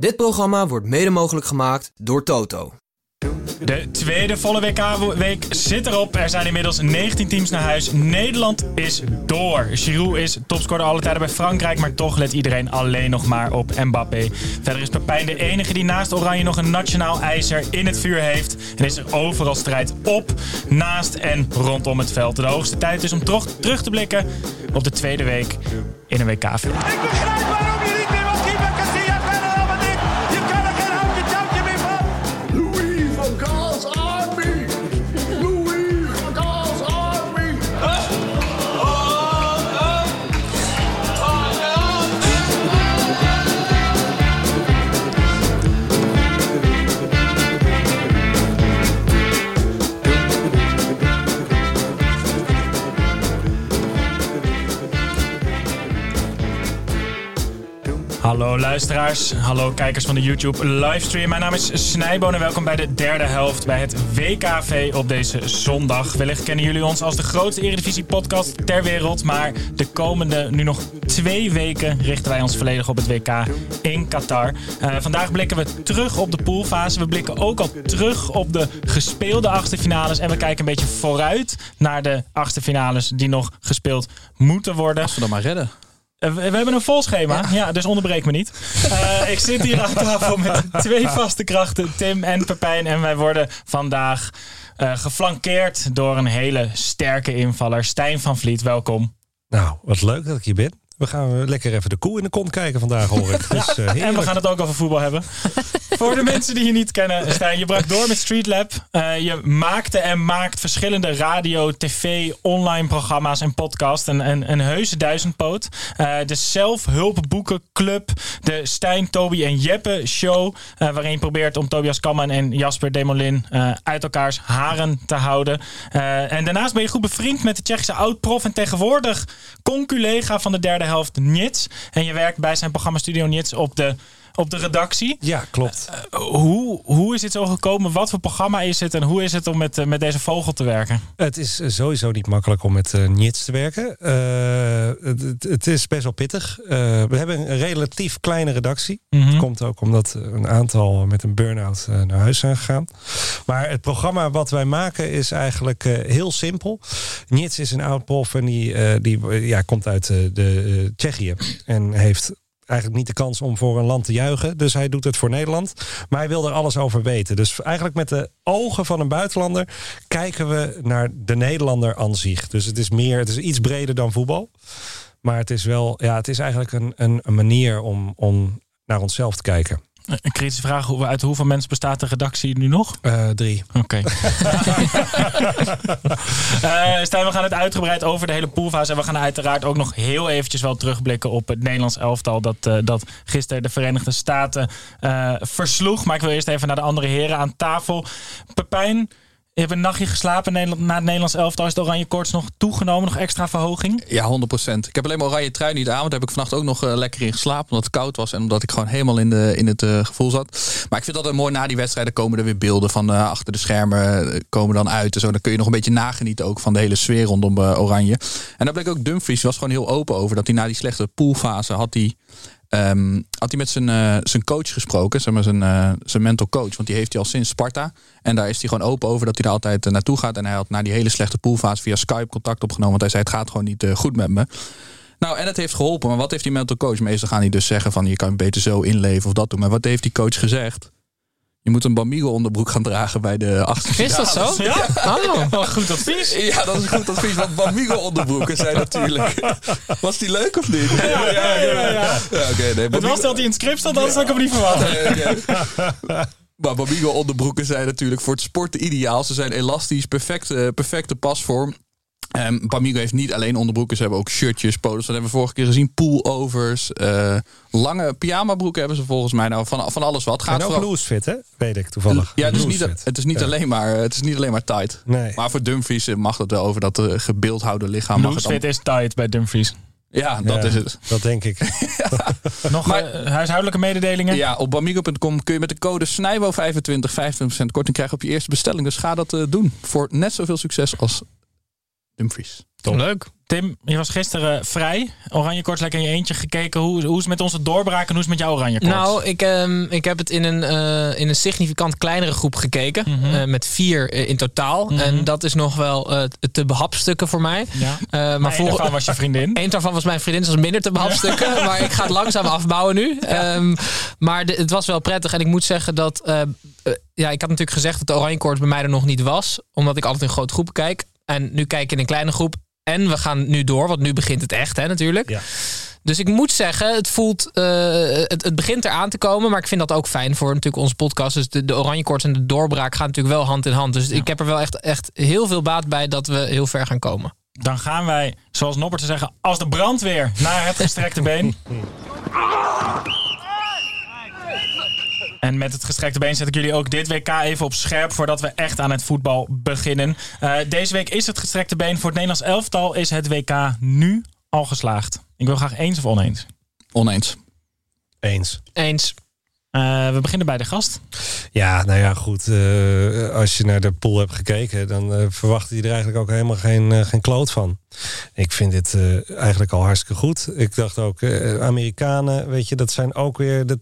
Dit programma wordt mede mogelijk gemaakt door Toto. De tweede volle WK-week zit erop. Er zijn inmiddels 19 teams naar huis. Nederland is door. Giroud is topscorer alle tijden bij Frankrijk. Maar toch let iedereen alleen nog maar op Mbappé. Verder is Pepijn de enige die naast Oranje nog een nationaal ijzer in het vuur heeft. En is er overal strijd op, naast en rondom het veld. De hoogste tijd is om terug, terug te blikken op de tweede week in een WK-film. Ik begrijp waarom je Hallo luisteraars, hallo kijkers van de YouTube livestream. Mijn naam is Snijboon en welkom bij de derde helft bij het WKV op deze zondag. Wellicht kennen jullie ons als de grootste Eredivisie podcast ter wereld. Maar de komende nu nog twee weken richten wij ons volledig op het WK in Qatar. Eh, vandaag blikken we terug op de poolfase. We blikken ook al terug op de gespeelde achterfinales. En we kijken een beetje vooruit naar de achterfinales die nog gespeeld moeten worden. Als we dan maar redden. Eh, We, hebben een vol schema, ja. dus onderbreek me niet. Eh, ik zit hier aan tafel met twee vaste krachten, Tim en Pepijn. En wij worden vandaag eh, geflankeerd door een hele sterke invaller. Stijn van Vliet, welkom. Nou, wat leuk dat ik hier ben. We gaan lekker even de koe in de kont kijken vandaag, hoor ik. Dus, eh, En we gaan het ook over voetbal hebben. Voor de mensen die je niet kennen, Stijn, je brak door met Street Lab. Eh, je maakte en maakt verschillende radio, tv, online programma's en podcasts. Een, een, een heuse duizendpoot. Eh, de zelfhulpboekenclub, de Stijn, Toby en Jeppe show. waarin je probeert om Tobias Kamman en Jasper Demolin uit elkaars haren te houden. En daarnaast ben je goed bevriend met de Tsjechische oud-prof en tegenwoordig conculega van de derde helft, Nits. En je werkt bij zijn programma Studio Nits op de, op de redactie. Ja, klopt. Hoe, hoe is dit zo gekomen? Wat voor programma is het? En hoe is het om met, eh, met deze vogel te werken? Het is eh, sowieso niet makkelijk om met uh, Nits te werken. Eh, het, het- is best wel pittig. Eh, we hebben een relatief kleine redactie. Dat komt ook omdat een aantal met een burn-out eh, naar huis zijn gegaan. Maar het programma wat wij maken is eigenlijk eh, heel simpel. Nits is een oud prof en die, eh, die eh, ja, komt uit eh, de eh, Tsjechië. En heeft eigenlijk niet de kans om voor een land te juichen. Dus hij doet het voor Nederland. Maar hij wil er alles over weten. Dus eigenlijk met de ogen van een buitenlander kijken we naar de Nederlander aan zich. Dus het is meer, het is iets breder dan voetbal. Maar het is wel, ja, het is eigenlijk een, een, een manier om, om naar onszelf te kijken. Een kritische vraag, uit hoeveel mensen bestaat de redactie nu nog? Eh, drie. Oké. Eh, Stijn, we gaan het uitgebreid over de hele poolfase. En we gaan uiteraard ook nog heel eventjes wel terugblikken op het Nederlands elftal. Dat, eh, dat gisteren de Verenigde Staten eh, versloeg. Maar ik wil eerst even naar de andere heren aan tafel. Pepijn, je hebt een nachtje geslapen na het Nederlands elftal. Is de oranje koorts nog toegenomen? Nog extra verhoging? Ja, 100%. Ik heb alleen maar oranje trui niet aan. Want daar heb ik vannacht ook nog eh, lekker in geslapen. Omdat het koud was en omdat ik gewoon helemaal in, de, in het eh, gevoel zat. Maar ik vind dat mooi na die wedstrijden komen er weer beelden van eh, achter de schermen. komen dan uit en zo. Dan kun je nog een beetje nagenieten ook van de hele sfeer rondom oranje. En daar bleek ook Dumfries. Was gewoon heel open over. Dat hij na die slechte poolfase had hij... ehm, had hij met zijn, eh, zijn coach gesproken, zeg maar zijn, eh, zijn mental coach. Want die heeft hij al sinds Sparta. En daar is hij gewoon open over dat hij er altijd eh, naartoe gaat. En hij had na die hele slechte poolfase via Skype contact opgenomen. Want hij zei, het gaat gewoon niet goed met me. Nou, en het heeft geholpen. Maar wat heeft die mental coach? Meestal gaan die dus zeggen van, je kan beter zo inleven of dat doen. Maar wat heeft die coach gezegd? Je moet een Bamigo onderbroek gaan dragen bij de achtste Is dat zo? Ja? Oh. Goed advies. Ja, dat is een goed advies. Want Bamigo onderbroeken zijn natuurlijk... Was die leuk of niet? Ja, ja, ja. nee, Het was dat hij in het script stond, anders had ik hem niet verwacht. Maar Bamigo onderbroeken zijn natuurlijk voor het sporten ideaal. Ze zijn elastisch, perfecte, perfecte pasvorm. Ehm Bamigo heeft niet alleen onderbroeken, ze hebben ook shirtjes, polos. Dat hebben we vorige keer gezien. Pullovers, eh lange pyjamabroeken hebben ze volgens mij. Nou, van, van alles wat. En Gaat ook vooral- loose fit, hè? Weet ik toevallig. ja, het is niet, het is niet, Ja. alleen, maar, het is niet alleen maar tight. Nee. Maar voor Dumfries eh, mag dat wel over dat uh, gebeeldhouwde lichaam. Mag het Loose dan, fit is tight bij Dumfries. ja, dat Ja, is het. Dat denk ik. Nog Maar- eh, huishoudelijke mededelingen? Ja, op bamigo.com kun je met de code SNIJBO25 25% korting krijgen op je eerste bestelling. Dus ga dat eh, doen. Voor net zoveel succes als Dumfries. Leuk. Tim, je was gisteren vrij. Oranje koorts lekker in je eentje gekeken. Hoe, hoe is het met onze doorbraak en hoe is het met jouw oranje koorts? Nou, ik, ehm, ik heb het in een, eh, in een significant kleinere groep gekeken. Mhm. eh, met vier eh, in totaal. Mhm. En dat is nog wel eh, te behapstukken voor mij. ja. Eh, maar maar voor, was je vriendin. Eén daarvan was mijn vriendin, dus dat is minder te behapstukken. Maar ik ga het langzaam afbouwen nu. Ehm, maar de- het was wel prettig. En ik moet zeggen dat... ja, ik had natuurlijk gezegd dat de oranje koorts bij mij er nog niet was. Omdat ik altijd in grote groepen kijk. En nu kijk ik in een kleine groep. En we gaan nu door, want nu begint het echt, hè, natuurlijk. Ja. Dus ik moet zeggen, het voelt, eh, het, het begint eraan te komen. Maar ik vind dat ook fijn voor natuurlijk onze podcast. Dus de, de oranje koorts en de doorbraak gaan natuurlijk wel hand in hand. Dus ik heb er wel echt, echt heel veel baat bij dat we heel ver gaan komen. Dan gaan wij, zoals Noppert te zeggen, als de brandweer naar het gestrekte been. En met het gestrekte been zet ik jullie ook dit WK even op scherp voordat we echt aan het voetbal beginnen. Eh, deze week is het gestrekte been voor het Nederlands elftal. Is het WK nu al geslaagd? Ik wil graag eens of oneens. Oneens. Eens. Eens. Eh, we beginnen bij de gast. Ja, nou ja, goed. eh, als je naar de pool hebt gekeken, dan verwacht je er eigenlijk ook helemaal geen, geen kloot van. Ik vind dit eh, eigenlijk al hartstikke goed. Ik dacht ook, eh, Amerikanen, weet je, dat zijn ook weer. Dat,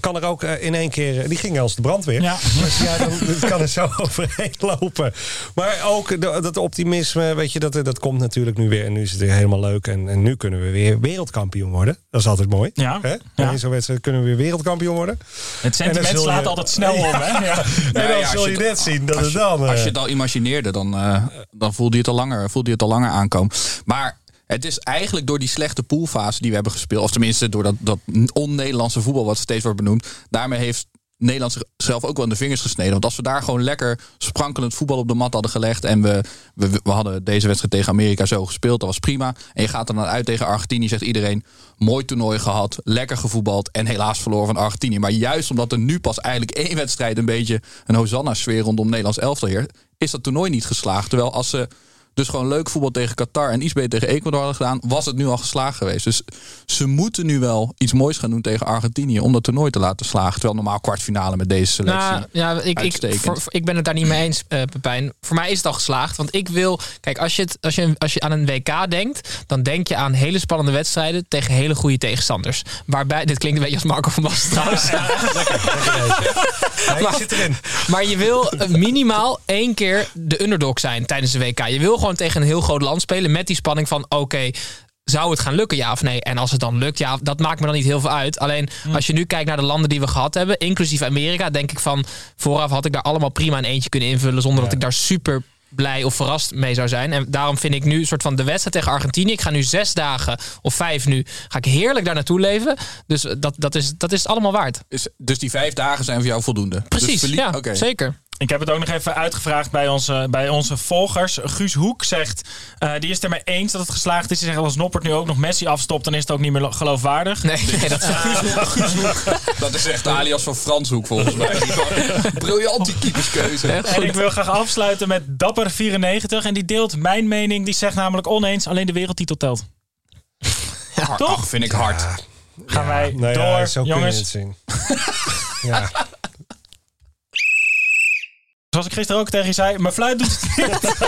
kan er ook eh, in één keer. Die gingen als de brandweer. Ja. Dus ja, dan, dat kan er zo overheen lopen. Maar ook de- dat optimisme, weet je, dat, dat komt natuurlijk nu weer. En nu is het weer helemaal leuk. En, en nu kunnen we weer wereldkampioen worden. Dat is altijd mooi. Ja. Hè? Ja. In zo'n wedstrijd kunnen we weer wereldkampioen worden. Het sentiment je- slaat altijd snel om, hè? Ja. En dan zul je net zien dat Als het je, dan... als je het al imagineerde, dan, eh, dan voelde je het al langer, voelde je het al langer aankomen. Maar het is eigenlijk door die slechte poolfase die we hebben gespeeld, of tenminste door dat, dat on-Nederlandse voetbal wat steeds wordt benoemd, daarmee heeft Nederland zichzelf ook wel in de vingers gesneden. Want als we daar gewoon lekker sprankelend voetbal op de mat hadden gelegd. en we, we, we hadden deze wedstrijd tegen Amerika zo gespeeld, dat was prima. En je gaat er dan uit tegen Argentinië, zegt iedereen. Mooi toernooi gehad, lekker gevoetbald en helaas verloren van Argentinië. Maar juist omdat er nu pas eigenlijk één wedstrijd een beetje een Hosanna-sfeer rondom Nederlands elftal heert, is dat toernooi niet geslaagd. Terwijl als ze dus gewoon leuk voetbal tegen Qatar en iets beter tegen Ecuador hadden gedaan, was het nu al geslaagd geweest. Dus ze moeten nu wel iets moois gaan doen tegen Argentinië om dat toernooi te laten slagen. Terwijl normaal kwartfinale met deze selectie. Nou, ja, ik, ik, Uitstekend. voor- voor- ik ben het daar niet mee eens, eh, Pepijn. Voor mij is het al geslaagd. Want ik wil. Kijk, als je, het, als, je, als je aan een WK denkt. dan denk je aan hele spannende wedstrijden. tegen hele goede tegenstanders. Waarbij. Dit klinkt een beetje als Marco van Basten trouwens. zit erin. Maar je wil eh, minimaal één keer de underdog zijn tijdens de WK. Je wil gewoon tegen een heel groot land spelen met die spanning van oké. zou het gaan lukken, ja of nee? En als het dan lukt, ja, dat maakt me dan niet heel veel uit. Alleen als je nu kijkt naar de landen die we gehad hebben, inclusief Amerika, denk ik van vooraf had ik daar allemaal prima een eentje kunnen invullen zonder dat ik daar super blij of verrast mee zou zijn. En daarom vind ik nu een soort van de wedstrijd tegen Argentinië. Ik ga nu zes dagen of vijf nu, ga ik heerlijk daar naartoe leven. Dus dat, dat, is, dat is het allemaal waard. Is- dus die vijf dagen zijn voor jou voldoende? Dus Precies, ja, Oké. zeker. Ik heb het ook nog even uitgevraagd bij onze, bij onze volgers. Guus Hoek zegt, eh, die is het ermee eens dat het geslaagd is. Die zegt, als Noppert nu ook nog Messi afstopt, dan is het ook niet meer geloofwaardig. Nee, nee dat Dat is echt alias van Franshoek volgens mij. Briljante keeperskeuze. En ik wil graag afsluiten met Dapper94. En die deelt mijn mening. Die zegt namelijk oneens, alleen de wereldtitel telt. Ach, toch? ach, vind ik hard. Gaan wij Nou door, ja, zo kun je jongens. het zien. ja. Zoals ik gisteren ook tegen je zei, mijn fluit doet het niet.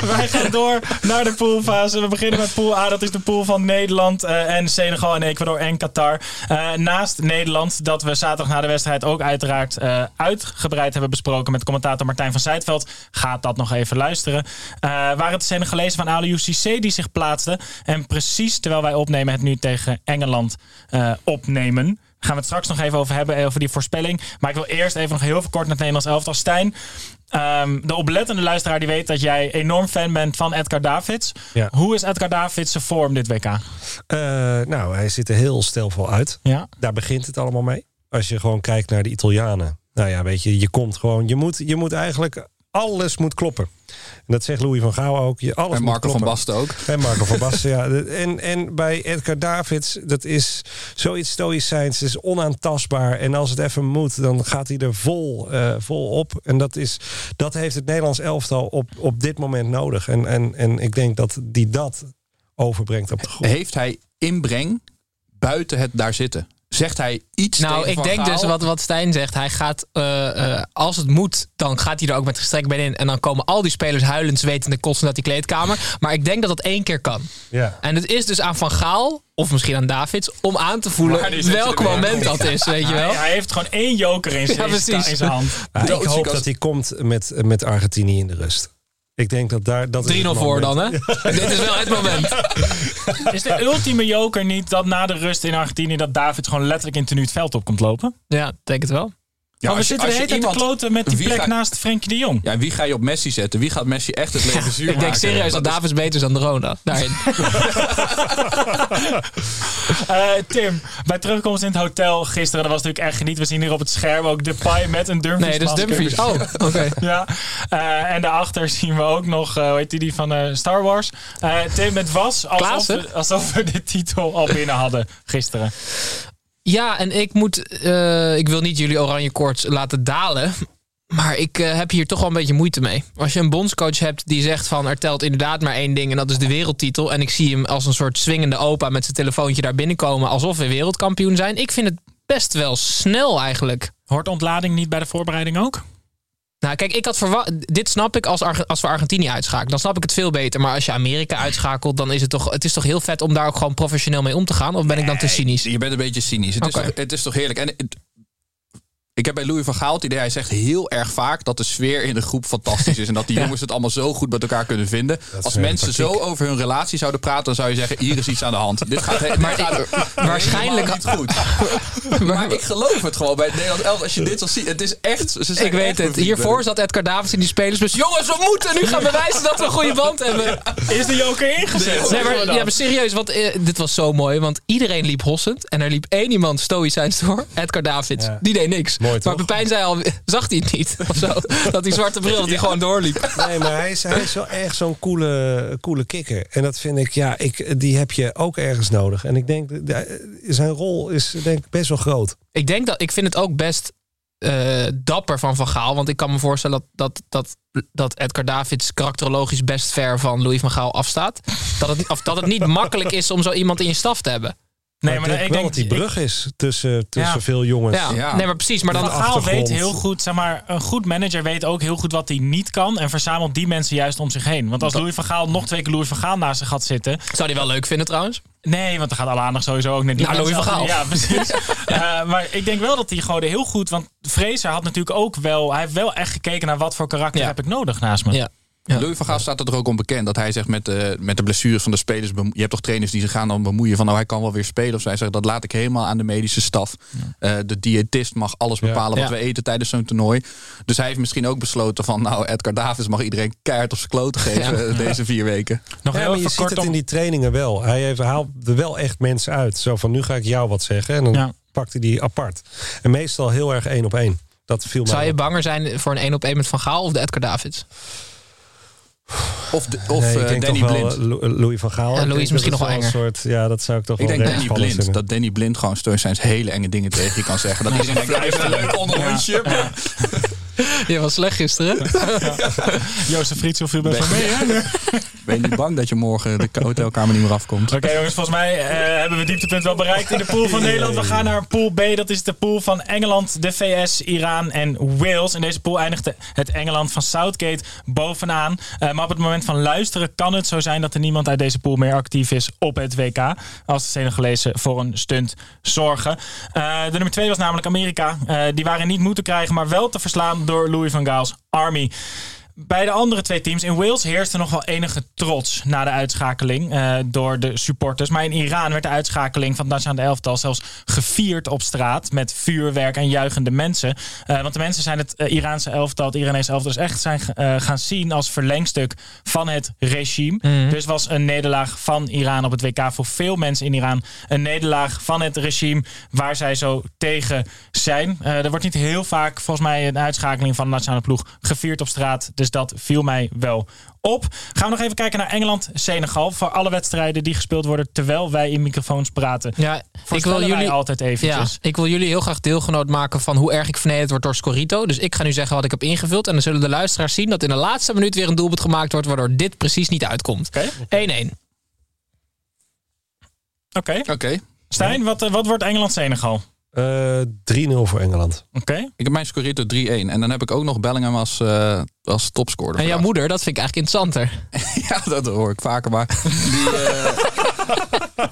Wij gaan door naar de poolfase. We beginnen met pool A. Dat is de pool van Nederland eh, en Senegal en Ecuador en Qatar. Eh, naast Nederland, dat we zaterdag na de wedstrijd ook uiteraard eh, uitgebreid hebben besproken met commentator Martijn van Zijtveld. Gaat dat nog even luisteren. Waren het de Senegalezen van Aliou Cissé die zich plaatsten. En precies terwijl wij opnemen het nu tegen Engeland opnemen. Gaan we het straks nog even over hebben, eh, over die voorspelling. Maar ik wil eerst even nog heel veel kort naar het Nederlands elftal. Stijn, ehm, de oplettende luisteraar die weet dat jij enorm fan bent van Edgar Davids. Ja. Hoe is Edgar Davids zijn vorm dit WK? Eh, nou, hij ziet er heel stelvol uit. Ja. Daar begint het allemaal mee. Als je gewoon kijkt naar de Italianen. Nou ja, weet je, je komt gewoon. Je moet, je moet eigenlijk alles moet kloppen. Dat zegt Louis van Gaal ook. Je, alles En Marco van. Basten ook. En Marco van Basten, ja. En, en bij Edgar Davids, dat is zoiets stoïcijns. Is onaantastbaar. En als het even moet, dan gaat hij er vol, eh, vol op. En dat, is, dat heeft het Nederlands elftal op, op dit moment nodig. En, en, en ik denk dat die dat overbrengt op de grond. Heeft hij inbreng buiten het daar zitten? Zegt hij iets Nou, tegen ik Van denk Gaal? dus wat, wat Stijn zegt. Hij gaat, eh, eh, als het moet, dan gaat hij er ook met gestrekt been in. En dan komen al die spelers huilend, zwetende, kosten uit die kleedkamer. Maar ik denk dat dat één keer kan. Ja. En het is dus aan Van Gaal, of misschien aan Davids, om aan te voelen welk moment dat is, weet je wel. Hij, hij heeft gewoon één joker in zijn, Ja, in zijn hand. Ik hoop dat hij komt met, met Argentinië in de rust. Ik denk dat daar... dat is 3-0 het voor dan, hè? Dit is wel het moment. Is de ultieme joker niet dat na de rust in Argentinië... dat David gewoon letterlijk in tenue het veld op komt lopen? Ja, denk het wel. Ja, maar we zitten de hele tijd te kloten met die plek ga- naast Frenkie de Jong. Ja, wie ga je op Messi zetten? Wie gaat Messi echt het leven zuur Ik denk maken? serieus dat is- Davids beter is dan de Rona. Daarin. Eh, Tim, bij terugkomst in het hotel gisteren, dat was natuurlijk echt geniet. We zien hier op het scherm ook Depay met een Dumfries Nee, dat is. Dumfries. Oh, oké. Ja, eh, en daarachter zien we ook nog, eh, hoe heet die, die van eh, Star Wars. Eh, Tim, het was alsof we, alsof we de titel al binnen hadden gisteren. Ja, en ik moet. eh, ik wil niet jullie oranje koorts laten dalen. Maar ik eh, heb hier toch wel een beetje moeite mee. Als je een bondscoach hebt die zegt van er telt inderdaad maar één ding en dat is de wereldtitel. En ik zie hem als een soort swingende opa met zijn telefoontje daar binnenkomen alsof we wereldkampioen zijn. Ik vind het best wel snel eigenlijk. Hoort ontlading niet bij de voorbereiding ook? Nou, kijk, ik had verwacht. Dit snap ik als, Arge- als we Argentinië uitschakelen. Dan snap ik het veel beter. Maar als je Amerika uitschakelt, dan is het toch. Het is toch heel vet om daar ook gewoon professioneel mee om te gaan? Of ben ik dan te cynisch? Je bent een beetje cynisch. Het, is, toch, het is toch heerlijk. En ik heb bij Louis van Gaal het idee, hij zegt heel erg vaak dat de sfeer in de groep fantastisch is. En dat die Ja. jongens het allemaal zo goed met elkaar kunnen vinden. Als mensen zo over hun relatie zouden praten, dan zou je zeggen, hier is iets aan de hand. Dit gaat, gaat waarschijnlijk- niet goed. maar ik geloof het gewoon bij het Nederlands elftal. Als je dit al ziet, het is echt... Ze Ik weet echt het. Hiervoor zat Edgar Davids in die spelersbus. Jongens, we moeten nu gaan bewijzen dat we een goede band hebben. Is de joker ingezet? Nee, maar, ja, maar serieus, want eh, dit was zo mooi. Want iedereen liep hossend. En er liep één iemand stoïcijns door. Edgar Davids. Ja. Die deed niks. Mooi, maar toch? Pepijn zei al, zag hij het niet? Of zo. Dat die zwarte bril, dat hij gewoon doorliep. Nee, maar hij is, hij is wel echt zo'n coole, coole kikker. En dat vind ik, ja, ik, die heb je ook ergens nodig. En ik denk, de- zijn rol is denk ik best wel groot. Ik denk dat, ik vind het ook best eh, dapper van Van Gaal. Want ik kan me voorstellen dat, dat, dat, dat Edgar Davids karakterologisch best ver van Louis van Gaal afstaat. Dat het, of dat het niet makkelijk is om zo iemand in je staf te hebben. Nee, maar maar ik denk ik wel dat die brug is tussen, tussen Ja. veel jongens. Ja, Ja. nee, maar precies. Maar dan, Van Gaal weet heel goed, zeg maar, een goed manager weet ook heel goed wat hij niet kan. En verzamelt die mensen juist om zich heen. Want als Louis van Gaal nog twee keer Louis van Gaal naast zich gaat zitten. zou hij wel leuk vinden trouwens. Nee, want dan gaat alle aandacht sowieso ook naar die Louis van. Gaal. Ja, precies. Eh, maar ik denk wel dat hij gewoon heel goed. Want Fraser had natuurlijk ook wel. Hij heeft wel echt gekeken naar wat voor karakter Ja. heb ik nodig naast me. Ja. Ja. Louis van Gaal staat er ook onbekend dat hij zegt met de, met de blessures van de spelers. Je hebt toch trainers die zich gaan dan bemoeien van nou hij kan wel weer spelen of. Hij zegt dat laat ik helemaal aan de medische staf. Eh, de diëtist mag alles bepalen wat Ja. we eten tijdens zo'n toernooi. Dus hij heeft misschien ook besloten van nou Edgar Davids mag iedereen keihard op zijn kloten geven Ja. eh, deze vier weken. Nog Ja, heel maar je ziet kort het om. in die trainingen wel. Hij heeft, haalt er wel echt mensen uit. Zo van, nu ga ik jou wat zeggen. En dan Ja. pakt hij die apart. En meestal heel erg één op één. Dat viel Zou je op. banger zijn voor een 1 op 1 met Van Gaal of de Edgar Davids? Of, de, of Nee, eh, Danny Blind. eh, Lou- Louis van Gaal. Ja, Louis denk is misschien nog wel een soort, ja, dat zou ik toch Ik wel denk Danny Blind. vinden. Dat Danny Blind gewoon stoïcijns hele enge dingen tegen je kan zeggen. Dat hij zegt, "Ja, even een leuk onderhondje. Je was slecht gisteren. Jozef Frietsel viel best wel mee. Hè? Ben je niet bang dat je morgen de hotelkamer niet meer afkomt? Oké jongens, volgens mij eh, hebben we het dieptepunt wel bereikt in de pool van Nederland. We gaan naar pool B. Dat is de pool van Engeland, de VS, Iran en Wales. In deze pool eindigde het Engeland van Southgate bovenaan. Eh, maar op het moment van luisteren kan het zo zijn dat er niemand uit deze pool meer actief is op het WK. Als de Senegalezen voor een stunt zorgen. Eh, de nummer 2 was namelijk Amerika. Eh, die waren niet moeten krijgen, maar wel te verslaan door Louis van Gaal's Army. Bij de andere twee teams. In Wales heerste nog wel enige trots na de uitschakeling eh, door de supporters. Maar in Iran werd de uitschakeling van het nationale elftal zelfs gevierd op straat. Met vuurwerk en juichende mensen. Eh, want de mensen zijn het eh, Iraanse elftal, het Iranese elftal, dus echt zijn gaan zien als verlengstuk van het regime. Mhm. Dus was een nederlaag van Iran op het WK voor veel mensen in Iran. Een nederlaag van het regime waar zij zo tegen zijn. Er wordt niet heel vaak, volgens mij, een uitschakeling van de nationale ploeg gevierd op straat. Dus dat viel mij wel op. Gaan we nog even kijken naar Engeland-Senegal. Voor alle wedstrijden die gespeeld worden terwijl wij in microfoons praten. Ja, ik wil jullie altijd Ja, eventjes. ik wil jullie heel graag deelgenoot maken van hoe erg ik vernederd word door Scorito. Dus ik ga nu zeggen wat ik heb ingevuld. En dan zullen de luisteraars zien dat in de laatste minuut weer een doelpunt gemaakt wordt. Waardoor dit precies niet uitkomt. Oké. 1-1. Oké. Oké. Stijn, wat, eh, wat wordt Engeland-Senegal? Eh, 3-0 voor Engeland. Oké. Ik heb mijn Scorito 3-1. En dan heb ik ook nog Bellingham als, eh als topscorer. En jouw vandaag. moeder, dat vind ik eigenlijk interessanter. Ja, dat hoor ik vaker. Maar die, eh,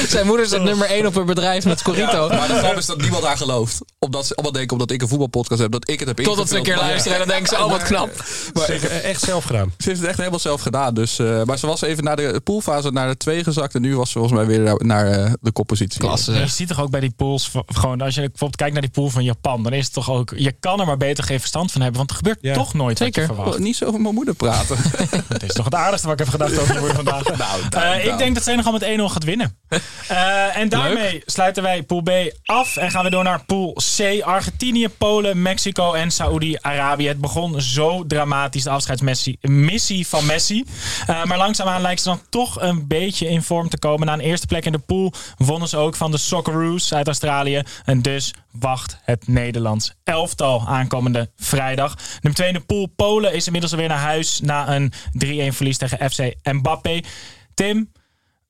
Zijn moeder is dat nummer 1 op een bedrijf met Scorito. maar de grap is dat niemand haar gelooft. Omdat ze allemaal denken, omdat ik een voetbalpodcast heb, dat ik het heb Totdat ze een keer luisteren en dan denken ze, oh wat knap. Zeker, eh, echt zelf gedaan. Ze heeft het echt helemaal zelf gedaan. Dus, eh, maar ze was even naar de poolfase naar de 2 gezakt. En nu was ze volgens mij weer naar, naar eh, de koppositie. Klasse Je ziet toch ook bij die pools, gewoon als je bijvoorbeeld kijkt naar die pool van Japan, dan is het toch ook, je kan er maar beter geen verstand van hebben, want er gebeurt Ja. toch nooit Zeker. wat je verwacht. Oh, niet zo over mijn moeder praten. Het is toch het aardigste wat ik heb gedacht over je moeder vandaag. Nou, Eh, ik denk dat Senegal met 1-0 gaat winnen. Eh, en daarmee sluiten wij Pool B af en gaan we door naar Pool C. Argentinië, Polen, Mexico en Saoedi-Arabië. Het begon zo dramatisch, de afscheidsmissie missie van Messi. Eh, maar langzaamaan lijkt ze dan toch een beetje in vorm te komen. Na een eerste plek in de pool wonnen ze ook van de Socceroos uit Australië. En dus wacht het Nederlands elftal aankomende vrijdag. Nummer 2 in de pool, Polen, is inmiddels alweer naar huis na een 3-1 verlies tegen FC Mbappé. Tim,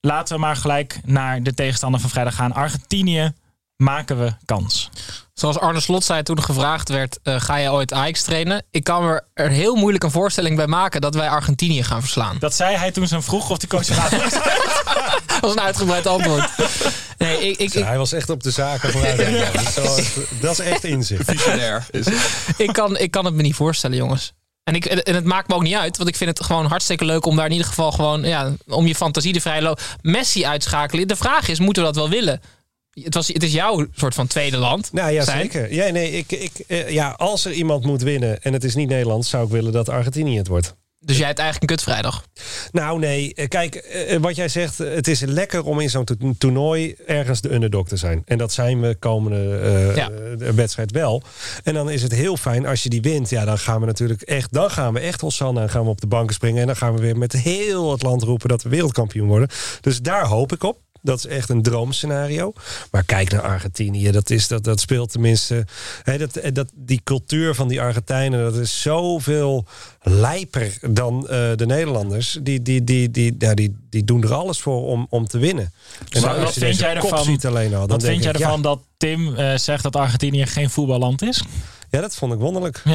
laten we maar gelijk naar de tegenstander van vrijdag gaan. Argentinië, maken we kans. Zoals Arne Slot zei toen er gevraagd werd, eh, ga je ooit Ajax trainen? Ik kan me er heel moeilijk een voorstelling bij maken dat wij Argentinië gaan verslaan. Dat zei hij toen ze hem vroeg of de coach gaat. Dat was een uitgebreid antwoord. Nee, ik, ik, ik, Hij was echt op de zaken vooruit. Dat is echt inzicht. Visionair. Is het. ik, kan, ik kan het me niet voorstellen, jongens. En, ik, en het maakt me ook niet uit, want ik vind het gewoon hartstikke leuk om daar in ieder geval gewoon, ja, om je fantasie de vrije loop. Messi uitschakelen. De vraag is, moeten we dat wel willen? Het, was, het is jouw soort van tweede land. Nou ja, zeker. Ja, nee, ik, ik, eh, ja, als er iemand moet winnen en het is niet Nederland, zou ik willen dat Argentinië het wordt. Dus jij hebt eigenlijk een kutvrijdag. Nou nee, eh, kijk, eh, wat jij zegt, eh, het is lekker om in zo'n to- toernooi ergens de underdog te zijn. En dat zijn we komende eh, Ja. eh, wedstrijd wel. En dan is het heel fijn als je die wint. Ja, dan gaan we natuurlijk echt, dan gaan we echt Hosanna en gaan we op de banken springen. En dan gaan we weer met heel het land roepen dat we wereldkampioen worden. Dus daar hoop ik op. Dat is echt een droomscenario. Maar kijk naar Argentinië. Dat, is, dat, dat speelt tenminste. Hè, dat, eh, dat, die cultuur van die Argentijnen. Dat is zoveel lijper dan eh, de Nederlanders. Die, die, die, die, ja, die, die doen er alles voor om, om te winnen. En Wat- als wat je vind deze jij ervan- ziet alleen al, dan Wat denk vind jij ja, ervan dat Tim eh, zegt dat Argentinië geen voetballand is? Ja, dat vond ik wonderlijk.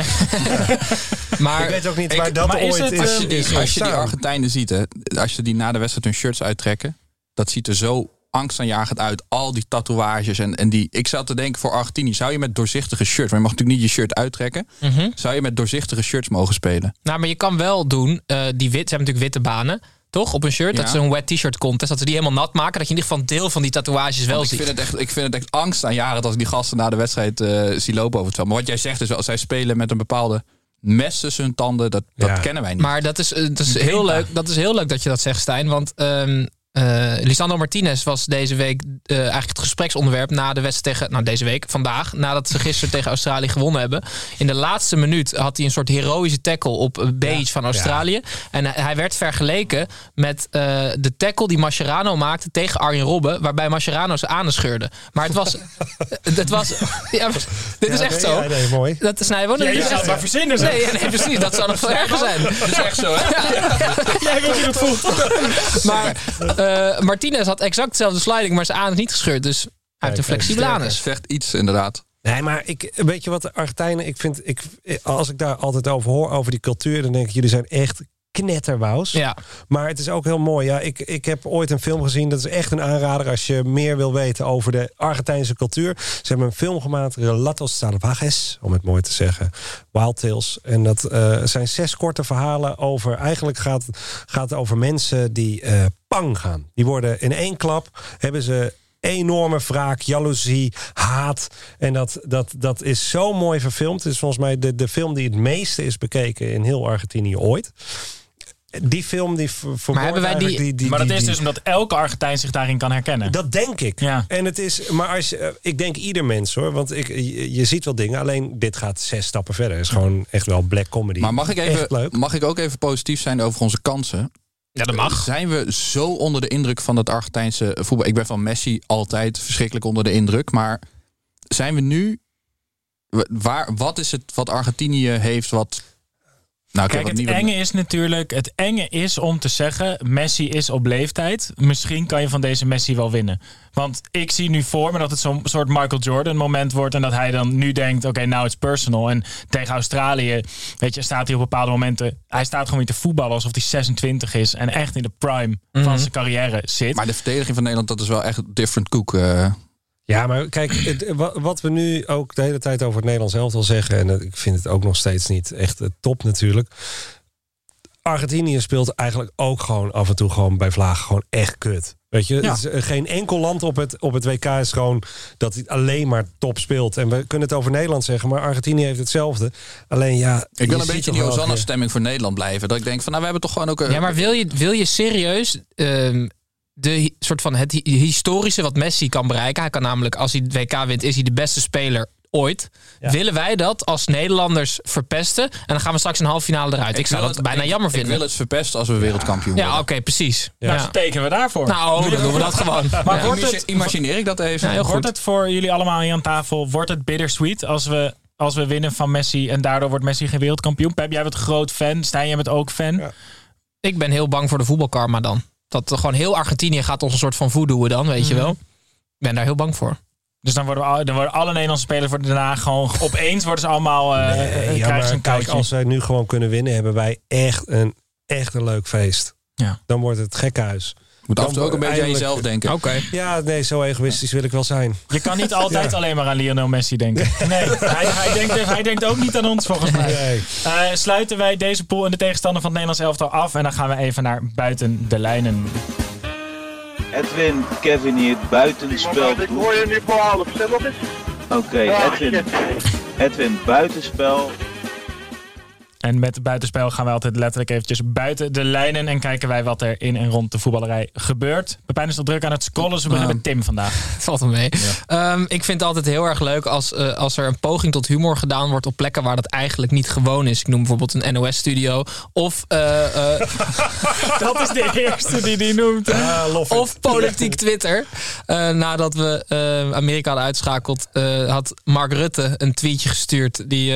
Maar Ik weet ook niet Ik- waar dat ooit het- is, Als je, die, is als je die. Argentijnen ziet, hè, als je die na de wedstrijd hun shirts uittrekken, dat ziet er zo angstaanjagend uit. Al die tatoeages en, en die. Ik zou te denken voor Argentinië, zou je met doorzichtige shirts, maar je mag natuurlijk niet je shirt uittrekken, Mhm. zou je met doorzichtige shirts mogen spelen? Nou, maar je kan wel doen, eh, die wit, ze hebben natuurlijk witte banen, toch? Op een shirt, Ja. dat is een wet t-shirt contest, dat ze die helemaal nat maken, dat je in ieder geval een deel van die tatoeages wel ik ziet. vind, het echt, ik vind het echt angstaanjagend als ik die gasten na de wedstrijd eh zie lopen over het veld. Maar wat jij zegt is wel, als zij spelen met een bepaalde mes tussen hun tanden, dat, dat kennen wij niet. Maar dat is, eh, dat, is heel leuk, dat is heel leuk dat je dat zegt, Stijn. Want ehm eh, Lisandro Martinez was deze week eh, eigenlijk het gespreksonderwerp na de wedstrijd tegen, nou deze week, vandaag, nadat ze gisteren tegen Australië gewonnen hebben. In de laatste minuut had hij een soort heroïsche tackle op een beach van Australië. En hij- hij werd vergeleken met eh, de tackle die Mascherano maakte tegen Arjen Robben, waarbij Mascherano zijn anus scheurde. Maar het was, het was, ja, dit is Ja, echt nee, zo. ja, nee, mooi. Dat is, nee, Ja, dit je zou het maar verzinnen, zeg. Nee, nee, precies. Dat zou nog veel erger zijn. dat is echt zo, hè? Jij weet je dat voelt. Maar eh, Martinez had exact dezelfde sliding, maar zijn aan is niet gescheurd. Dus hij heeft een flexibele anus. Zegt iets, inderdaad. Nee, maar ik, weet je wat de Argentijnen, ik vind, ik, als ik daar altijd over hoor, over die cultuur, dan denk ik, jullie zijn echt knetterwous. Ja. Maar het is ook heel mooi. Ja, ik, ik heb ooit een film gezien. Dat is echt een aanrader als je meer wil weten over de Argentijnse cultuur. Ze hebben een film gemaakt, Relatos Salvajes, om het mooi te zeggen. Wild Tales. En dat eh, zijn zes korte verhalen over. Eigenlijk gaat, gaat het over mensen die eh, pang gaan. Die worden in één klap hebben ze enorme wraak, jaloezie, haat. En dat, dat, dat is zo mooi verfilmd. Het is volgens mij de, de film die het meeste is bekeken in heel Argentinië ooit. Die film die verwoordt hebben wij die- die, maar dat die- is die- dus omdat elke Argentijn zich daarin kan herkennen. dat denk ik. Ja. En het is, maar als je, eh, ik denk ieder mens hoor, want ik, je, je ziet wel dingen. Alleen dit gaat zes stappen verder. Het is gewoon echt wel black comedy. Maar mag ik, even, leuk. mag ik ook even positief zijn over onze kansen? Ja, dat mag. Zijn we zo onder de indruk van het Argentijnse voetbal? Ik ben van Messi altijd verschrikkelijk onder de indruk. Maar zijn we nu... Waar, wat is het wat Argentinië heeft wat... Nou, Kijk, het niet- enge is natuurlijk, het enge is om te zeggen, Messi is op leeftijd. Misschien kan je van deze Messi wel winnen. Want ik zie nu voor me dat het zo'n soort Michael Jordan moment wordt. En dat hij dan nu denkt, oké, nou it's personal. En tegen Australië, weet je, staat hij op bepaalde momenten. Hij staat gewoon weer te voetballen alsof hij 26 is. En echt in de prime van zijn carrière zit. Maar de verdediging van Nederland, dat is wel echt different koek. eh. Ja, maar kijk, het- wa- wat we nu ook de hele tijd over het Nederlands elftal zeggen... en eh, ik vind het ook nog steeds niet echt eh, top natuurlijk... Argentinië speelt eigenlijk ook gewoon af en toe gewoon bij vlagen gewoon echt kut. Weet je, Ja. Het is, eh, geen enkel land op het, op het WK is gewoon dat hij alleen maar top speelt. En we kunnen het over Nederland zeggen, maar Argentinië heeft hetzelfde. Alleen ja, Ik wil een beetje toch die Hosanna-stemming voor Nederland blijven. Dat ik denk van, nou, we hebben toch gewoon ook... een- Ja, maar wil je, wil je serieus ehm, de soort van het hi- historische wat Messi kan bereiken? Hij kan namelijk, als hij het WK wint, is hij de beste speler ooit. Ja. Willen wij dat als Nederlanders verpesten? En dan gaan we straks een halve finale eruit. Ik, zou dat het- bijna ik- jammer Ik vinden. wil het verpesten als we wereldkampioen ja, oké, worden. precies. Ja. Nou, Ja. dan tekenen we daarvoor. Nou, dan doen we dat gewoon. Maar Ja. wordt het- Imagineer ik dat even. Ja, wordt het voor jullie allemaal hier aan tafel, wordt het bittersweet als we, als we winnen van Messi en daardoor wordt Messi geen wereldkampioen? Pep, jij bent groot fan. Stijn, jij bent ook fan. Ja. Ik ben heel bang voor de voetbalkarma dan. Dat gewoon heel Argentinië gaat ons een soort van voedoen dan, weet je Mhm. wel. Ik ben daar heel bang voor. Dus dan worden, we, al- dan worden alle Nederlandse spelers worden daarna gewoon opeens worden ze allemaal eh Nee, eh, ja, maar een kijk, als wij nu gewoon kunnen winnen, hebben wij echt een, echt een leuk feest. Ja. Dan wordt het gekkenhuis. Je moet af en toe ook een beetje aan jezelf denken. Oké. Ja, nee, zo egoïstisch wil ik wel zijn. Je kan niet altijd alleen maar aan Lionel Messi denken. Nee, hij, hij, denkt, hij denkt ook niet aan ons volgens mij. Nee. Eh, sluiten wij deze pool en de tegenstander van het Nederlands elftal af. En dan gaan we even naar buiten de lijnen. Edwin, Kevin hier, buitenspel. Ik hoor je nu voor half, nog eens. Oké, Edwin. Edwin, buitenspel. En met buitenspel gaan wij altijd letterlijk eventjes buiten de lijnen. En kijken wij wat er in en rond de voetballerij gebeurt. Pepijn is nog druk aan het scrollen. Dus we beginnen met Tim vandaag. Het valt wel mee. Ehm, ik vind het altijd heel erg leuk als, eh, als er een poging tot humor gedaan wordt op plekken waar dat eigenlijk niet gewoon is. Ik noem bijvoorbeeld een NOS-studio. Of, eh, eh, Dat is de eerste die die noemt. of politiek Twitter. Nadat we Amerika hadden uitschakeld, had Mark Rutte een tweetje gestuurd die,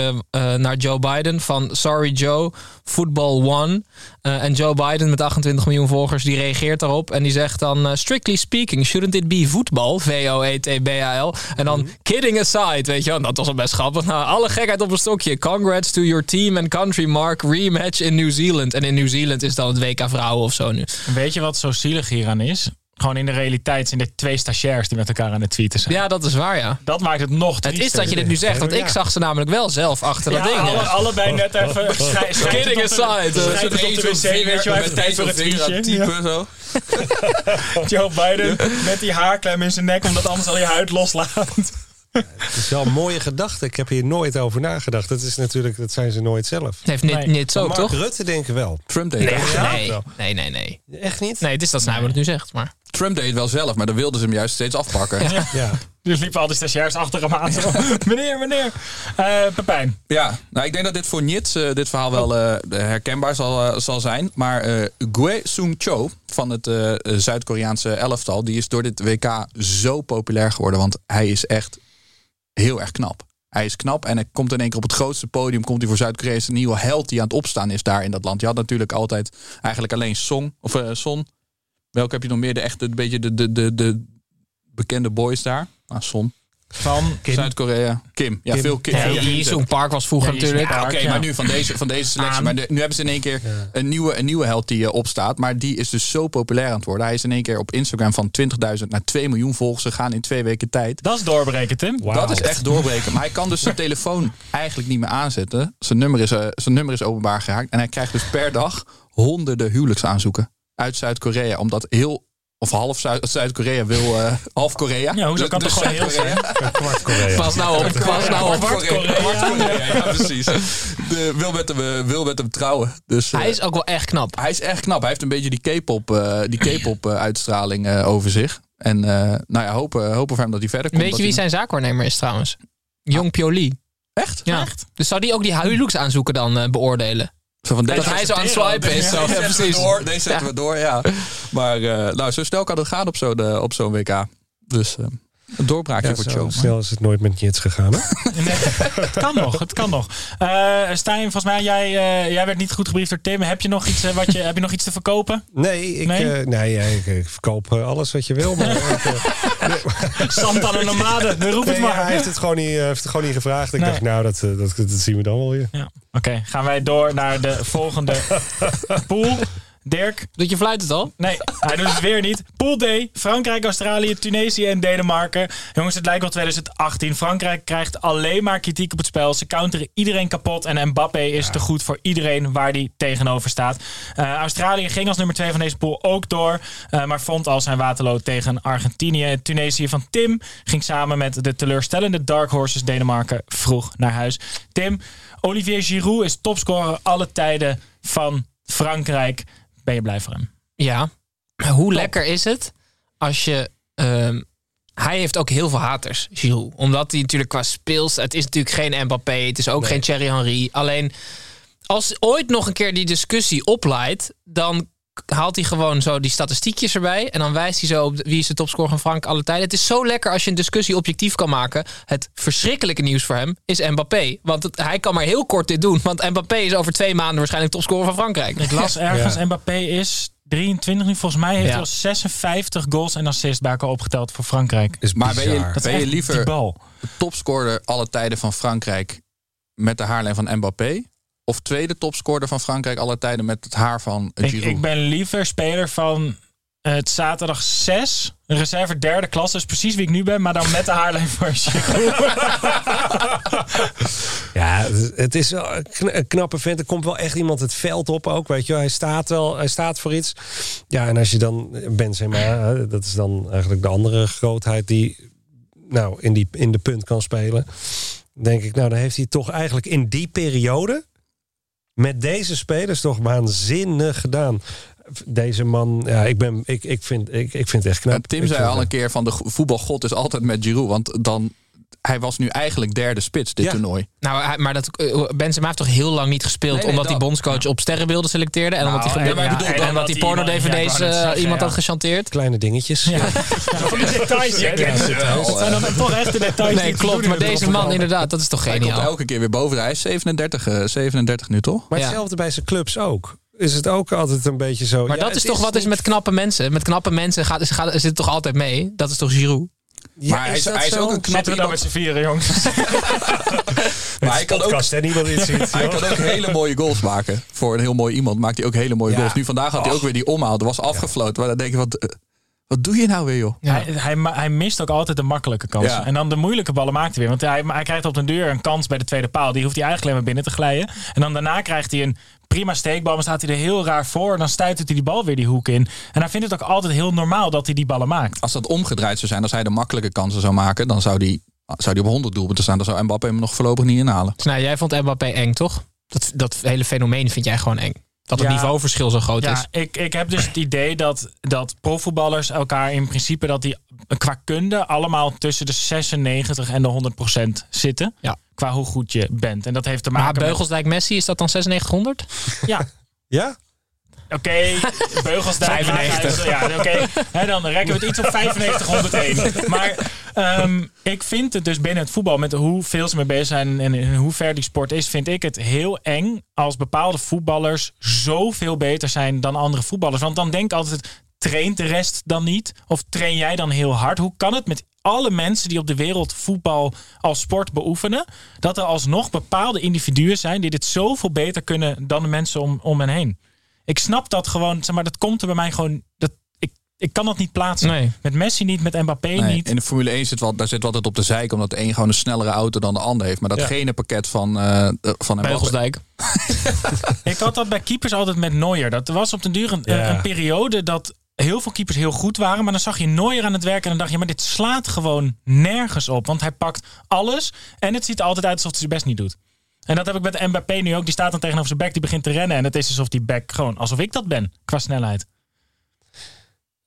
naar Joe Biden van Sorry Joe, football won. Eh, en Joe Biden met 28 miljoen volgers, die reageert daarop en die zegt dan eh, strictly speaking, shouldn't it be voetbal? V-O-E-T-B-A-L. En dan kidding aside, weet je wel, dat was al best grappig. Nou, alle gekheid op een stokje. Congrats to your team and country, Mark. Rematch in New Zealand. En in New Zealand is dan het WK vrouwen of zo nu. Weet je wat zo zielig hieraan is? Gewoon in de realiteit zijn er twee stagiairs die met elkaar aan het tweeten zijn. Ja, dat is waar, ja. Dat maakt het nog Het is dat je dit nu zegt, want ik zag ze namelijk wel zelf achter dat Ja, ding. alle, allebei net even Kidding de- aside, schijt eh, het op de wc, weet je wel, even tijd voor het tweetje. Ja. typen zo. Joe Biden met die haarklem in zijn nek, omdat anders al je huid loslaat. Het is wel een mooie gedachte. Ik heb hier nooit over nagedacht. Dat is natuurlijk, dat zijn ze nooit zelf. Heeft niet, Nee. niet zo, Mark toch? Rutte denken wel. Trump deed Nee, het. nee, nee, nee, nee. Echt niet? Nee, het is dat Snijboer het nu zegt, maar... Trump deed het wel zelf, maar dan wilden ze hem juist steeds afpakken. Ja, Ja. Dus liepen al die stagiairs achter hem aan. Meneer, meneer. Eh Pepijn. nou ik denk dat dit voor Nits eh, dit verhaal wel eh, herkenbaar zal, zal zijn. Maar eh Gue Sung Cho van het eh, Zuid-Koreaanse elftal, die is door dit WK zo populair geworden. Want hij is echt heel erg knap. Hij is knap en hij komt in één keer op het grootste podium. Komt hij voor Zuid-Korea. Is een nieuwe held die aan het opstaan is daar in dat land. Je had natuurlijk altijd eigenlijk alleen Song of eh, Son. Welke heb je nog meer? De echte, een beetje de, de, de, de bekende boys daar. Nou, Son. Van... Zuid-Korea. Kim. Ja, Kim. veel Kim. Ja. Zo'n Park was vroeger Ja, natuurlijk. Oké, ja. maar nu van deze, van deze selectie. Aan. Maar de- nu hebben ze in één keer een, nieuwe, een nieuwe held die eh, opstaat. Maar die is dus zo populair aan het worden. Hij is in één keer op Instagram van 20.000 naar 2 miljoen volgers gegaan in twee weken tijd. Dat is doorbreken, Tim. Wauw. Dat is echt doorbreken. Maar hij kan dus zijn telefoon eigenlijk niet meer aanzetten. Zijn nummer is, eh, zijn nummer is openbaar geraakt. En hij krijgt dus per dag honderden huwelijksaanzoeken uit Zuid-Korea. Omdat heel, of half Zuid- Zuid-Korea wil, eh, half Korea. Ja, hoezo kan het dus toch gewoon heel Zuid-Korea- Kwart Korea. Pas nou op, pas nou op. Kwart Korea. Kwart Korea, ja precies. De, wil, met hem, eh, wil met hem trouwen. Dus, eh, Hij is ook wel echt knap. hij is echt knap. Hij heeft een beetje die K-pop eh, die K-pop eh, uitstraling eh, over zich. En eh, nou ja, hopen, hopen voor hem dat hij verder komt. Weet je wie zijn zaakwaarnemer is trouwens? Jong Pioli. Echt? Ja. Dus zou die ook die huwelijksaanzoeken dan eh, beoordelen? Zo van, Dat deze hij zo aan het swipen is. Zo, ja, zetten we precies. door, deze zetten Ja. we door, ja. Maar eh, nou, zo snel kan het gaan op zo'n op zo'n WK. Dus eh, een doorbraakje Ja, voor zo Cho. snel is het nooit met Jits gegaan. Hè? Nee, het kan nog, het kan nog. Eh Stijn, volgens mij, jij, eh, jij werd niet goed gebriefd door Tim. Heb je nog iets, eh, wat je, heb je nog iets te verkopen? Nee, ik, Nee? nee? nee ja, ik, ik verkoop alles wat je wil. Maar de Nomade, dan roep het nee, ja, hij maar. heeft het, gewoon niet, heeft het gewoon niet gevraagd. Ik Nee. dacht, nou, dat, dat, dat zien we dan wel weer. Ja. Oké, gaan wij door naar de volgende pool. Dirk? Doet je fluit het al? Nee, hij doet het weer niet. Pool D. Frankrijk, Australië, Tunesië en Denemarken. Jongens, het lijkt wel 2018. Frankrijk krijgt alleen maar kritiek op het spel. Ze counteren iedereen kapot. En Mbappé is te goed voor iedereen waar die tegenover staat. Eh, Australië ging als nummer 2 van deze pool ook door. eh, maar vond al zijn waterloo tegen Argentinië. Tunesië van Tim ging samen met de teleurstellende Dark Horses Denemarken vroeg naar huis. Tim, Olivier Giroud is topscorer alle tijden van Frankrijk. Ben je blij voor hem? Ja. Maar Hoe lekker is het als je... ehm, hij heeft ook heel veel haters, Giroud. Omdat hij natuurlijk qua speels... Het is natuurlijk geen Mbappé, het is ook geen Thierry Henry. Alleen, als ooit nog een keer die discussie opleidt... dan haalt hij gewoon zo die statistiekjes erbij... en dan wijst hij zo op wie is de topscorer van Frank alle tijden. Het is zo lekker als je een discussie objectief kan maken. Het verschrikkelijke nieuws voor hem is Mbappé. Want het- hij kan maar heel kort dit doen. Want Mbappé is over twee maanden waarschijnlijk topscorer van Frankrijk. Ik las ergens, Ja. Mbappé is 23 nu. Volgens mij heeft Ja. hij al 56 goals en assists bij elkaar opgeteld voor Frankrijk. Is Maar ben je. Dat ben je liever topscorer alle tijden van Frankrijk met de haarlijn van Mbappé? Of tweede topscorer van Frankrijk alle tijden met het haar van Ik, Giroud? ik ben liever speler van het zaterdag 6. Een reserve derde klas, dus precies wie ik nu ben. Maar dan met de haarlijn voor Giroud. Ja, het- het is wel een kn- een knappe vent. Er komt wel echt iemand het veld op ook, weet je wel. Hij staat wel, hij staat voor iets. Ja, en als je dan Benzema, dat is dan eigenlijk de andere grootheid die nou in, die, in de punt kan spelen. Denk ik, nou dan heeft hij toch eigenlijk in die periode met deze spelers toch waanzinnig gedaan. Deze man, ja, ik, ben, ik, ik, vind, ik, ik vind het echt knap. Tim zei al een keer van de go- voetbalgod is altijd met Giroud. Want dan, hij was nu eigenlijk derde spits dit Ja. toernooi. Nou, maar dat, eh, Benzema heeft toch heel lang niet gespeeld... Nee, nee, omdat dat- die bondscoach op sterrenbeelden selecteerde... en omdat hij, Nou, en- ja, bedoel, omdat die porno-dvd's eh, iemand ja. had gechanteerd. Kleine dingetjes. Ja. van die details. Dat zijn dan toch echt de details. Nee, klopt. Maar deze man inderdaad, dat is toch Hij komt geniaal. elke keer weer boven. Hij is 37, eh, 37 nu toch? Maar Ja. hetzelfde bij zijn clubs ook. Is het ook altijd een beetje zo. Maar ja, dat is toch wat is met knappe mensen? Met knappe mensen gaat, gaat, zit het toch altijd mee? Dat is toch Giroud? Ja, maar hij is, hij ook een knap Zitten we met z'n vieren, jongens? Maar hij kan, ook, podcast niemand ziet. hij kan ook hele mooie goals maken. Voor een heel mooi iemand maakt hij ook hele mooie Ja. goals. Nu vandaag had hij ook weer die omhaal. Dat was afgefloten. Maar dan denk je, wat, wat doe je nou weer joh? Ja. Hij, hij, mist ook altijd de makkelijke kansen. Ja. En dan de moeilijke ballen maakt hij weer. Want hij, hij krijgt op den duur een kans bij de tweede paal. Die hoeft hij eigenlijk alleen maar binnen te glijden. En dan daarna krijgt hij een prima steekbal. Maar staat hij er heel raar voor. En dan stuitert hij die bal weer die hoek in. En hij vindt het ook altijd heel normaal dat hij die ballen maakt. Als dat omgedraaid zou zijn, als hij de makkelijke kansen zou maken, dan zou hij zou die op 100 doelpunten staan. Dan zou Mbappé hem nog voorlopig niet inhalen. Dus nou, jij vond Mbappé eng, toch? Dat, dat hele fenomeen vind jij gewoon eng. Dat het Ja. niveauverschil zo groot Ja, is. ik, ik heb dus het idee dat, dat profvoetballers elkaar in principe dat die qua kunde allemaal tussen de 96 en de 100 procent zitten. Ja. Qua hoe goed je bent. En dat heeft te Maar maken met... Beugelsdijk Messi, is dat dan 9600? Ja, Ja? Oké, Beugelsdijk. 95. Ja, oké. Hè, Dan rekken we het iets op 9501. Maar ehm, ik vind het dus binnen het voetbal, met hoeveel ze mee bezig zijn en in hoe ver die sport is, vind ik het heel eng als bepaalde voetballers zoveel beter zijn dan andere voetballers. Want dan denk ik altijd, traint de rest dan niet? Of train jij dan heel hard? Hoe kan het met alle mensen die op de wereld voetbal als sport beoefenen, dat er alsnog bepaalde individuen zijn die dit zoveel beter kunnen dan de mensen om, om hen heen? Ik snap dat gewoon, zeg maar, dat komt er bij mij gewoon. Dat, ik, kan dat niet plaatsen. Nee. Met Messi niet, met Mbappé Nee, niet. in de Formule 1 zit wel, daar zit wel altijd op de zijk, omdat de een gewoon een snellere auto dan de ander heeft. Maar dat Ja. gene pakket van, eh van Mbappé- Beugelsdijk. Ik had dat bij keepers altijd met Neuer. Dat was op den duur een, Ja. een periode dat heel veel keepers heel goed waren. Maar dan zag je Neuer aan het werken en dan dacht je... maar dit slaat gewoon nergens op. Want hij pakt alles en het ziet er altijd uit alsof hij zijn best niet doet. En dat heb ik met Mbappé nu ook. Die staat dan tegenover zijn back, die begint te rennen. En het is alsof die back gewoon... alsof ik dat ben, qua snelheid.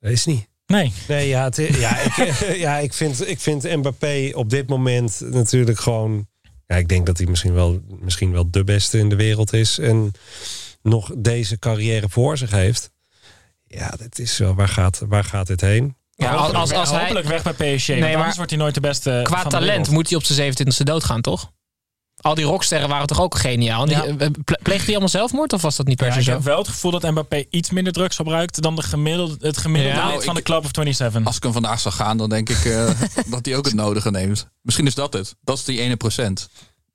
Dat is niet. Nee. Nee, ja, het, ja, ik, ja ik, vind, ik vind Mbappé op dit moment natuurlijk gewoon... Ja, ik denk dat hij misschien wel, misschien wel de beste in de wereld is. En nog deze carrière voor zich heeft. Ja, dat is wel, waar gaat, waar gaat dit heen? Ja, als, als, als hij, hopelijk weg bij PSG. Nee, maar anders wordt hij nooit de beste qua de talent moet hij op zijn 27e doodgaan, toch? Al die rocksterren waren toch ook geniaal? En die, Ja. eh, ple- Pleegde hij allemaal zelfmoord of was dat niet per Ja, se ik zo? heb wel het gevoel dat Mbappé iets minder drugs gebruikt dan de gemiddelde, het gemiddelde Ja, nou, van de ik- Club of 27. Als ik hem vandaag zou gaan, dan denk ik eh, dat hij ook het nodige neemt. Misschien is dat het. Dat is die ene procent.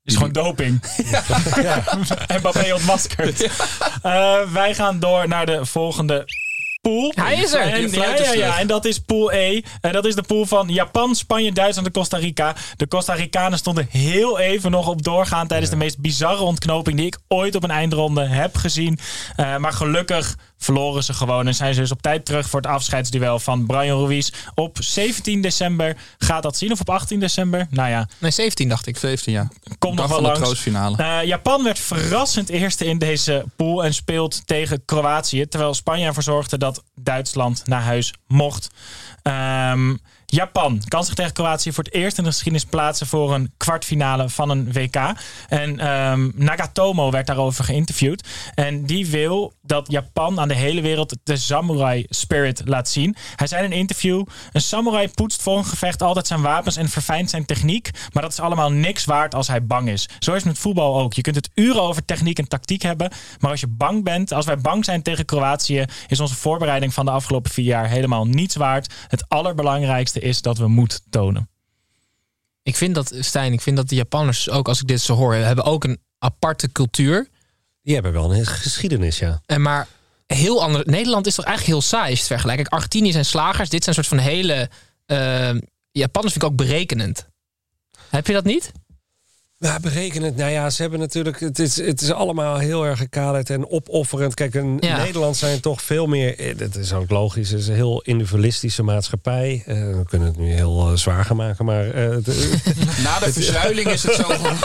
is gewoon doping. Mbappé ontmaskerd. Eh, wij gaan door naar de volgende pool. Hij is er. En, ja, ja, ja, en dat is pool E. En dat is de pool van Japan, Spanje, Duitsland en Costa Rica. De Costa Ricanen stonden heel even nog op doorgaan tijdens de meest bizarre ontknoping die ik ooit op een eindronde heb gezien. Eh, maar gelukkig verloren ze gewoon en zijn ze dus op tijd terug voor het afscheidsduel van Brian Ruiz. Op 17 december gaat dat zien, of op 18 december? Nou ja, Nee, 17 dacht ik. 17 jaar. Komt nog wel langs. Eh, Japan werd verrassend eerste in deze pool en speelt tegen Kroatië. Terwijl Spanje ervoor zorgde dat Duitsland naar huis mocht. Ehm, Japan kan zich tegen Kroatië voor het eerst in de geschiedenis plaatsen voor een kwartfinale van een WK. En ehm, Nagatomo werd daarover geïnterviewd. En die wil dat Japan aan de hele wereld de samurai spirit laat zien. Hij zei in een interview: Een samurai poetst voor een gevecht altijd zijn wapens en verfijnt zijn techniek. Maar dat is allemaal niks waard als hij bang is. Zo is het met voetbal ook. Je kunt het uren over techniek en tactiek hebben. Maar als je bang bent, als wij bang zijn tegen Kroatië, is onze voorbereiding van de afgelopen vier jaar helemaal niets waard. Het allerbelangrijkste is dat we moed tonen. Ik vind dat, Stijn, ik vind dat de Japanners ook, als ik dit zo hoor, hebben ook een aparte cultuur. Die hebben wel een geschiedenis, ja. En maar heel ander. Nederland is toch eigenlijk heel saai als je het vergelijkt. Kijk, Argentinië zijn slagers. Dit zijn soort van hele. eh, Japanners vind ik ook berekenend. Heb je dat niet? Ja, berekenend. Nou ja, ze hebben natuurlijk. Het is, het is allemaal heel erg gekaderd en opofferend. Kijk, in Ja. Nederland zijn toch veel meer. eh, Dat is ook logisch. Het is een heel individualistische maatschappij. Eh, we kunnen het nu heel eh, zwaar gaan maken, maar. eh, het- Na de verzuiling is het zo van...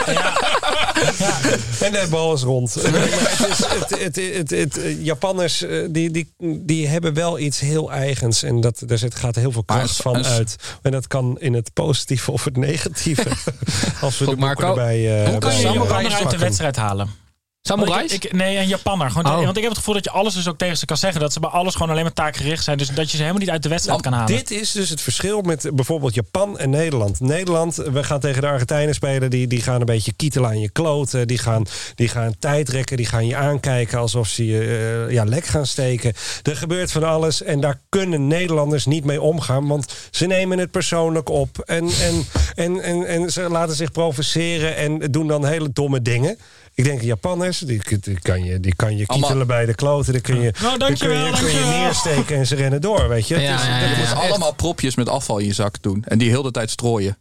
en de bal is rond. Nee, maar het is, het, het, het, het, eh, Japanners eh, die, die, die hebben wel iets heel eigens. En dat, daar zit, gaat heel veel kracht van uit. En dat kan in het positieve of het negatieve. Als we de Goed, boeken Marco. erbij. eh, Hoe kan bij, je eh, Japaner uit de wedstrijd halen? Samurais? Want ik, ik- nee, een Japanner. Gewoon, Oh. Want ik heb het gevoel dat je alles dus ook tegen ze kan zeggen. Dat ze bij alles gewoon alleen maar taakgericht zijn. Dus dat je ze helemaal niet uit de wedstrijd kan halen. Dit is dus het verschil met bijvoorbeeld Japan en Nederland. Nederland, we gaan tegen de Argentijnen spelen. Die, die gaan een beetje kietelen aan je kloten. Die gaan, die gaan tijd rekken. Die gaan je aankijken alsof ze je eh, ja, lek gaan steken. Er gebeurt van alles. En daar kunnen Nederlanders niet mee omgaan. Want ze nemen het persoonlijk op. En, en, en, en, en ze laten zich provoceren. En doen dan hele domme dingen. Ik denk Japanners, die, die kan je, die kan je Allemaal- kietelen bij de kloten. Die kun je, Nou, die kun je, dankjewel, kun je dankjewel. neersteken en ze rennen door, weet je. Ja. Dus allemaal propjes met afval in je zak doen. En die heel de tijd strooien.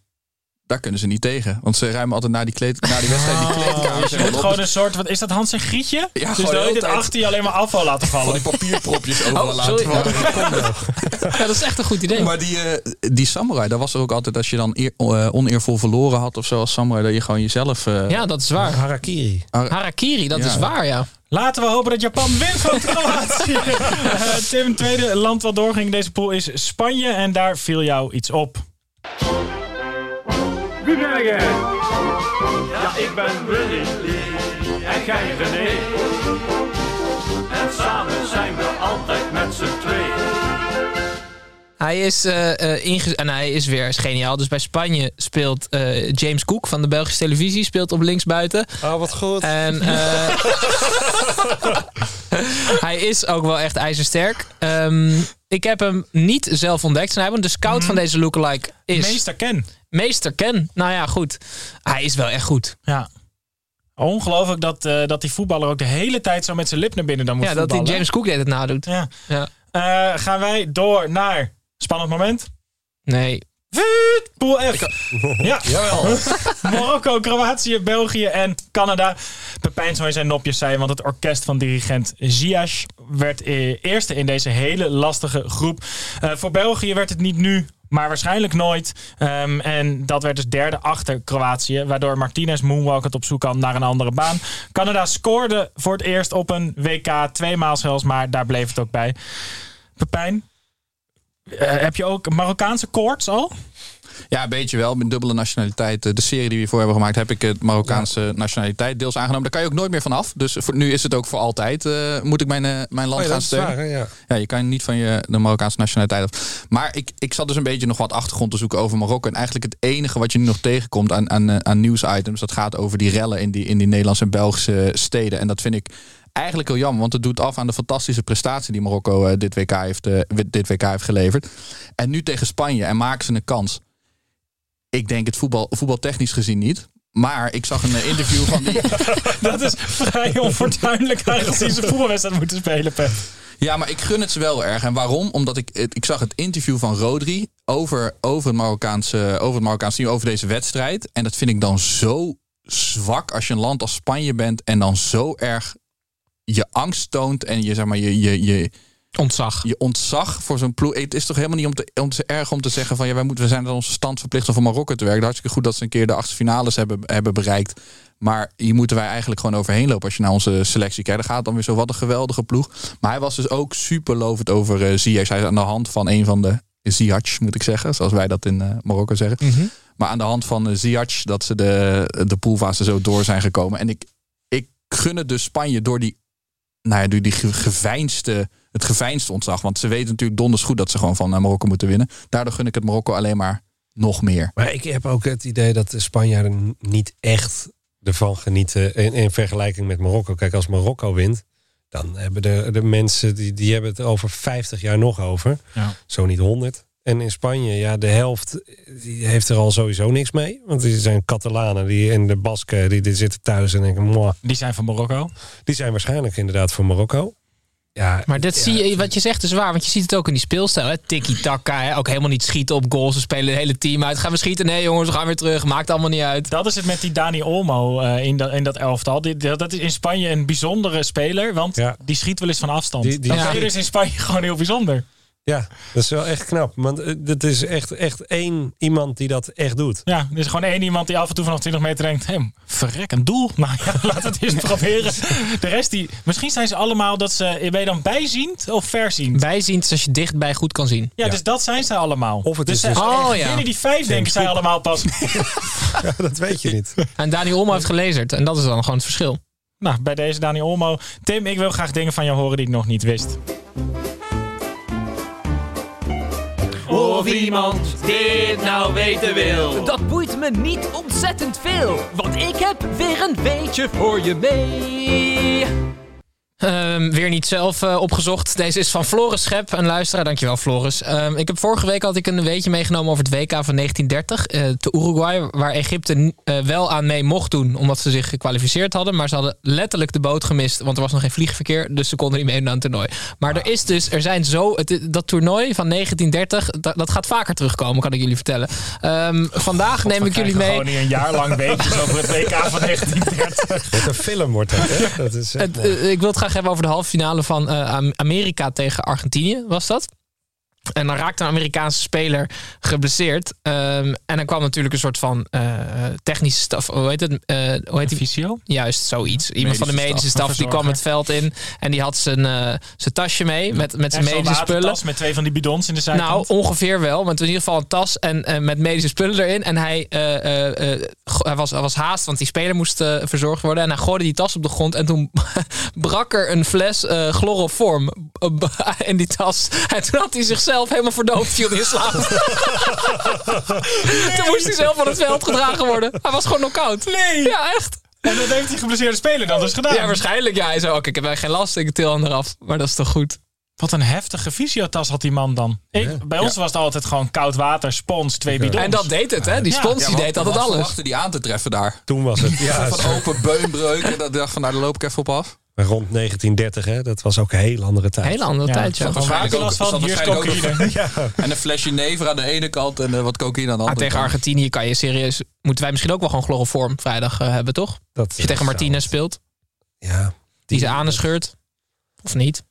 Daar kunnen ze niet tegen. Want ze ruimen altijd na die, kleed, na die wedstrijd die kleedkamers Je helemaal moet op. gewoon een soort, wat is dat Hans en Grietje? Ja, dus gewoon dan de heet het achter je alleen maar afval laten Van vallen. die papierpropjes overal Oh, laten sorry. vallen. Ja, dat is echt een goed idee. Maar die, eh, die samurai, daar was er ook altijd als je dan eer- eh, oneervol verloren had of zo als samurai, dat je gewoon jezelf. eh, Ja, dat is waar. Harakiri. Harakiri, dat Ja. is waar, ja. Laten we hopen dat Japan wint van Kroatië. Eh, Tim, het tweede land wat doorging in deze pool is Spanje. En daar viel jou iets op. Ja, ik ben Willy. En jij René. En samen zijn we altijd met z'n twee. Hij is, eh, eh, inge- en hij is weer is geniaal. Dus bij Spanje speelt eh, James Cook van de Belgische televisie speelt op linksbuiten. Oh, wat goed. En eh, hij is ook wel echt ijzersterk. Ehm, Ik heb hem niet zelf ontdekt. En de scout van deze lookalike is... Mhm. Meester Ken. Meester Ken. Nou ja, goed. Hij is wel echt goed. Ja. Ongelooflijk dat, eh, dat die voetballer ook de hele tijd zo met zijn lip naar binnen dan moet Ja, dat die. James Cook dit het nadoet. Ja. Ja. Eh, gaan wij door naar spannend moment. Nee. Vuut, Pool F. Ja, jawel. Marokko, Kroatië, België en Canada. Pepijn zou in zijn nopjes zijn, want het orkest van dirigent Ziyech werd eh, eerste in deze hele lastige groep. Eh, voor België werd het niet nu, maar waarschijnlijk nooit. Ehm, en dat werd dus derde achter Kroatië, waardoor Martinez moonwalkend op zoek kwam naar een andere baan. Canada scoorde voor het eerst op een WK, tweemaal zelfs, maar daar bleef het ook bij. Pepijn, eh, heb je ook Marokkaanse koorts al? Ja, een beetje wel. Met dubbele nationaliteit. Eh, De serie die we voor hebben gemaakt, heb ik het Marokkaanse nationaliteit deels aangenomen. Daar kan je ook nooit meer vanaf. Dus voor, nu is het ook voor altijd. eh, moet ik mijn, eh, mijn land Oh ja, gaan steunen. waar, ja. Ja, je kan niet van je de Marokkaanse nationaliteit af. Maar ik, ik zat dus een beetje nog wat achtergrond te zoeken over Marokko. En eigenlijk het enige wat je nu nog tegenkomt aan, aan, aan nieuwsitems, dat gaat over die rellen in die, in die Nederlandse en Belgische steden. En dat vind ik eigenlijk heel jammer, want het doet af aan de fantastische prestatie die Marokko dit, WK heeft, dit WK heeft geleverd. En nu tegen Spanje en maken ze een kans. Ik denk het voetbal, voetbaltechnisch gezien niet. Maar ik zag een eh, interview van die, Dat is vrij onfortuinlijk aangezien ze voetbalwedstrijd moeten spelen, Pep. Ja, maar ik gun het ze wel erg. En waarom? Omdat ik, ik zag het interview van Rodri over, over, het Marokkaanse, over het Marokkaanse team, over deze wedstrijd. En dat vind ik dan zo zwak als je een land als Spanje bent en dan zo erg je angst toont en je, zeg maar, je, je, je, Ontzag. je ontzag voor zo'n ploeg. Het is toch helemaal niet om te, om te erg om te zeggen van ja, wij moeten, we zijn aan onze stand verplicht om voor Marokko te werken. Hartstikke goed dat ze een keer de achtste finales hebben, hebben bereikt. Maar hier moeten wij eigenlijk gewoon overheen lopen als je naar onze selectie kijkt. Dan gaat dan weer zo wat een geweldige ploeg. Maar hij was dus ook super lovend over eh Ziyech. Hij is aan de hand van een van de Ziyech, moet ik zeggen. Zoals wij dat in eh, Marokko zeggen. Mhm. Maar aan de hand van uh, Ziyech dat ze de, de poolfase zo door zijn gekomen. En ik, ik gun het dus Spanje door die, nou ja, door die ge- geveinsde, het geveinsde ontslag. Want ze weten natuurlijk donders goed dat ze gewoon van eh, Marokko moeten winnen. Daardoor gun ik het Marokko alleen maar nog meer. Maar ik heb ook het idee dat de Spanjaarden niet echt ervan genieten in, in vergelijking met Marokko. Kijk, als Marokko wint, dan hebben de, de mensen die, die hebben het over 50 jaar nog over. Ja. Zo niet 100. En in Spanje, ja, de helft die heeft er al sowieso niks mee. Want die zijn Catalanen die, en de Basken die, die zitten thuis en denken, "Mwah." Die zijn van Marokko. die zijn waarschijnlijk inderdaad voor Marokko. Ja, Maar dat ja, zie je, wat je zegt is waar, want je ziet het ook in die speelstijl. hè. Tiki-taka, hè. ook helemaal niet schieten op goals. Ze spelen het hele team uit. Gaan we schieten? Nee jongens, we gaan weer terug. Maakt allemaal niet uit. Dat is het met die Dani Olmo eh, in, dat, in dat elftal. Die, dat dat is in Spanje een bijzondere speler, want Ja. die schiet wel eens van afstand. Die- die- dat dus in Spanje gewoon heel bijzonder. Ja, dat is wel echt knap. Want eh, het is echt, echt één iemand die dat echt doet. Ja, er is gewoon één iemand die af en toe vanaf 20 meter denkt... Hé, verrek, een doel. Nou ja, laat het eens proberen. De rest, die, misschien zijn ze allemaal dat ze... Ben je dan bijziend of verziend? Bijziend als je dichtbij goed kan zien. Ja, dus dat zijn ze allemaal. Of het dus is ze- dus- Oh, ja. binnen die vijf denken zij allemaal pas... Ja, dat weet je niet. En Dani Olmo heeft gelezerd. En dat is dan gewoon het verschil. nou, bij deze Dani Olmo. Tim, ik wil graag dingen van jou horen die ik nog niet wist. Of iemand dit nou weten wil. Dat boeit me niet ontzettend veel, want ik heb weer een weetje voor je mee. Ehm, weer niet zelf eh, opgezocht. Deze is van Floris Schep, een luisteraar. Dankjewel, Floris. Ehm, ik heb vorige week had ik een weetje meegenomen over het WK van 1930 eh, te Uruguay, waar Egypte eh, wel aan mee mocht doen, omdat ze zich gekwalificeerd hadden. Maar ze hadden letterlijk de boot gemist, want er was nog geen vliegverkeer, dus ze konden niet meedoen aan het toernooi. Maar er is dus, er zijn zo, het, dat toernooi van 1930, dat, dat gaat vaker terugkomen, kan ik jullie vertellen. Ehm, vandaag neem ik jullie mee. Gewoon niet een jaar lang weetjes over het WK van 1930. Wat een film wordt dat, hè? Dat is Het, ik wil het graag hebben over de halve finale van eh, Am- Amerika tegen Argentinië, was dat? En dan raakte een Amerikaanse speler geblesseerd. Ehm, en dan kwam natuurlijk een soort van eh, technische staf. Hoe heet het? Eh, hoe heet die? Juist, zoiets. Iemand van de Medische staf, staf, die kwam het veld in. En die had zijn, eh, zijn tasje mee met, met zijn medische spullen. met twee van die bidons in de zijkant. Nou, ongeveer wel. Want in ieder geval een tas en met medische spullen erin. En hij, eh, eh, eh, hij, was, hij was haast, want die speler moest verzorgd worden. En hij gooide die tas op de grond. En toen brak er een fles chloroform in die tas. En toen had hij zichzelf helemaal verdoofd. Viel in slaap. toen moest hij zelf van het veld gedragen worden. Hij was gewoon knock-out. Nee. Ja, echt. En dat heeft die geblesseerde speler dan dus gedaan. Ja, waarschijnlijk. Ja, hij zei ook, ik heb eigenlijk geen last. Ik til hem eraf. Maar dat is toch goed? Wat een heftige fysiotas had die man dan. Ik, bij ons was het altijd gewoon koud water, spons, twee bidons. En dat deed het, hè? Die Ja. spons die deed altijd alles. verwachten die aan te treffen daar? Toen was het. Ja, van open beunbreuk. En dat dacht van, nou, daar loop ik even op af. Rond 1930, hè. Dat was ook een heel andere tijd. Hele andere Ja, tijd, ja. Van waterlast van, zat hier is waarschijnlijk ook cocaïne. Ja. En een flesje never aan de ene kant en eh, wat cocaïne aan de Maar andere tegen kant. Argentinië kan je serieus... Moeten wij misschien ook wel gewoon chloroform vrijdag eh, hebben, toch? Dat, Als je tegen Martinez speelt, Ja. die ze aan scheurt. Of niet?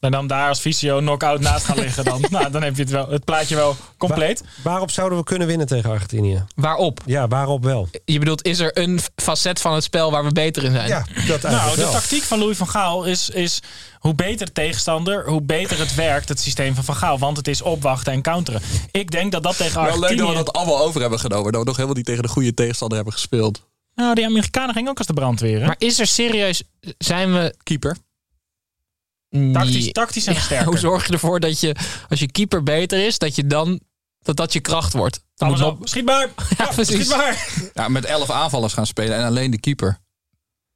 En dan daar als fysio knock-out naast gaan liggen. Dan, nou, dan heb je het, wel, het plaatje wel compleet. Waarop zouden we kunnen winnen tegen Argentinië? Waarop? Ja, waarop wel? Je bedoelt, is er een facet van het spel waar we beter in zijn? Ja, dat Nou, eigenlijk de wel. tactiek van Louis van Gaal is, is hoe beter de tegenstander, hoe beter het werkt, het systeem van Van Gaal. Want het is opwachten en counteren. Ik denk dat dat tegen Wel leuk Argentinië... dat we dat allemaal over hebben genomen. Dat we nog helemaal niet tegen de goede tegenstander hebben gespeeld. Nou, die Amerikanen gingen ook als de brandweer. hè? Maar is er serieus... Zijn we... Keeper. Tactisch, tactisch en Ja, sterker. hoe zorg je ervoor dat je, als je keeper beter is, dat je dan... Dat dat je kracht wordt. Dan Alles moet op. Schiet maar! Ja. Schiet maar! Ja, met elf aanvallers gaan spelen en alleen de keeper.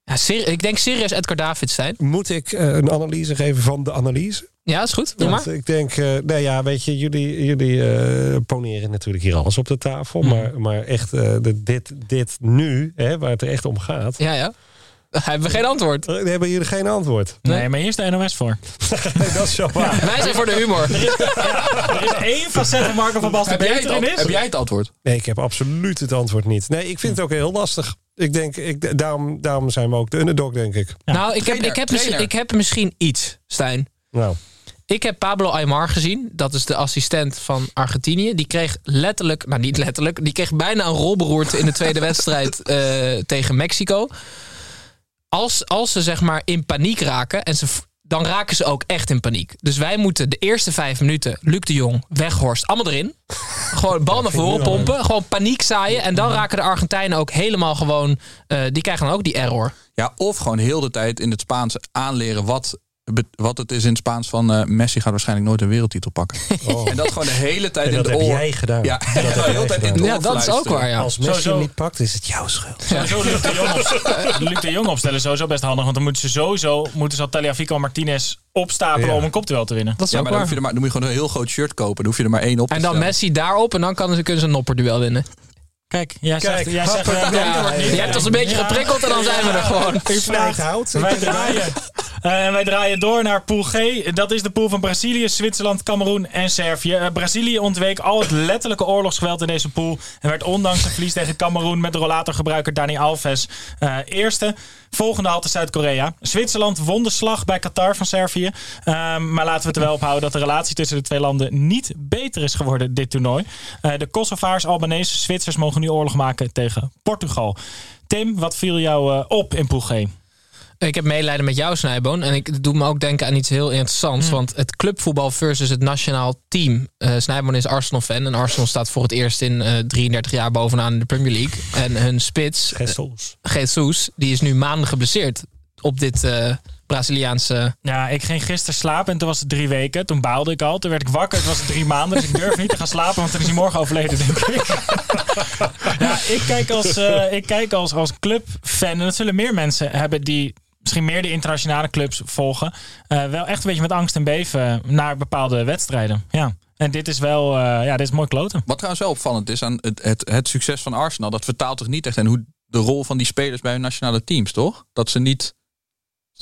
Ja, ser- ik denk serieus Edgar Davids zijn. Moet ik eh, een analyse geven van de analyse? Ja, is goed. Doe Want maar. ik denk, eh nou ja, weet je, jullie, jullie eh, poneren natuurlijk hier alles op de tafel. Mhm. Maar, maar echt, eh, de, dit, dit nu, hè, waar het er echt om gaat, Ja, ja. Hebben we geen antwoord. eh, hebben jullie geen antwoord. Nee, maar hier is de NOS voor. Nee, dat is zo waar. Wij zijn voor de humor. Er is één facet van Marco van Basten Heb jij, beter het, in an- is. heb jij het antwoord? Nee, ik heb absoluut het antwoord niet. Nee, ik vind het ook heel lastig. Ik denk, ik, daarom, daarom zijn we ook de underdog, denk ik. Nou, ik heb, ik, heb misschien, trainer. ik heb misschien iets, Stijn. Nou, Ik heb Pablo Aymar gezien. Dat is de assistent van Argentinië. Die kreeg letterlijk, nou niet letterlijk, die kreeg bijna een rolberoerte in de tweede wedstrijd eh, tegen Mexico. Als, als ze zeg maar in paniek raken en ze, dan raken ze ook echt in paniek. Dus wij moeten de eerste vijf minuten, Luc de Jong, Weghorst, allemaal erin. Gewoon bal naar voren pompen, gewoon paniek zaaien. En dan raken de Argentijnen ook helemaal gewoon, eh, die krijgen dan ook die error. Ja, of gewoon heel de tijd in het Spaans aanleren wat, wat het is in het Spaans van eh, Messi gaat waarschijnlijk nooit een wereldtitel pakken. En dat gewoon de hele tijd En in dat het heb oor. jij gedaan. Ja, Dat heb de tijd in oor Ja, dat is ook waar, ja. als Messi hem niet pakt, is het jouw schuld. Sowieso Luc de, Jong op, Luc de Jong opstellen is sowieso best handig. Want dan moeten ze sowieso moeten ze al Tagliafico Martinez opstapelen Ja. om een kopduel te winnen. Dat is Ja, ook maar dan, hoef je er maar, dan moet je gewoon een heel groot shirt kopen. Dan hoef je er maar één op te En dan stellen. Messi daarop en dan kan ze, kunnen ze een nopperduel winnen. Kijk, jij Kijk, zegt, jij zegt eh, Ja, hebt ons een beetje Ja. geprikkeld en dan zijn we er gewoon. Ik snijdt hout. Wij draaien. Eh, En wij draaien door naar pool G. Dat is de pool van Brazilië, Zwitserland, Cameroen en Servië. Eh, Brazilië ontweek al het letterlijke oorlogsgeweld in deze pool. En werd ondanks een verlies tegen Cameroen met de rollatorgebruiker Dani Alves eh, eerste. Volgende halte Zuid-Korea. Zwitserland won de slag bij Qatar van Servië. Ehm, maar laten we het er wel op houden dat de relatie tussen de twee landen niet beter is geworden dit toernooi. Eh, de Kosovaars, Albanese, Zwitsers mogen nu oorlog maken tegen Portugal. Tim, wat viel jou eh, op in pool G? Ik heb medelijden met jou, Snijboon. En ik doet me ook denken aan iets heel interessants. Want het clubvoetbal versus het nationaal team. Eh Snijboon is Arsenal-fan. En Arsenal staat voor het eerst in eh 33 jaar bovenaan in de Premier League. En hun spits, Gestels. Jesus, die is nu maanden geblesseerd. Op dit eh, Braziliaanse... Ja, ik ging gisteren slapen en toen was het drie weken. Toen baalde ik al. Toen werd ik wakker. Het was het drie maanden. Dus ik durf niet te gaan slapen, want dan is hij morgen overleden, denk ik. ja, ik kijk als, eh, ik kijk als, als clubfan. En dat zullen meer mensen hebben die misschien meer de internationale clubs volgen. eh, wel echt een beetje met angst en beven naar bepaalde wedstrijden. Ja. En dit is wel, eh, ja, dit is mooi kloten. Wat trouwens wel opvallend is aan het, het, het succes van Arsenal, dat vertaalt toch niet echt en hoe de rol van die spelers bij hun nationale teams, toch? Dat ze niet.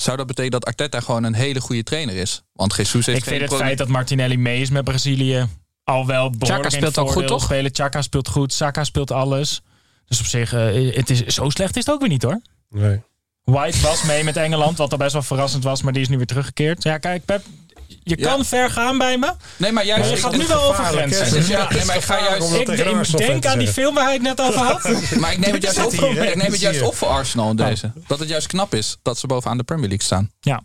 Zou dat betekenen dat Arteta gewoon een hele goede trainer is? Want Jesus heeft Ik geen vind het probleem- feit dat Martinelli mee is met Brazilië al wel behoorlijk Xhaka in speelt ook goed, toch? Spelen. Chaka speelt goed, Saka speelt alles. Dus op zich, eh, het is, zo slecht is het ook weer niet hoor. Nee. White was mee met Engeland, wat al best wel verrassend was, maar die is nu weer teruggekeerd. Ja, kijk, Pep, je Ja. kan ver gaan bij me. Nee, maar juist. Maar je gaat nu wel over grenzen. Dus ja, nee, maar ik ga juist. ik denk, aan die film waar hij het net over had. Maar ik neem het juist op, hier, ik neem het juist op voor Arsenal in deze. Dat het juist knap is dat ze bovenaan de Premier League staan. Ja,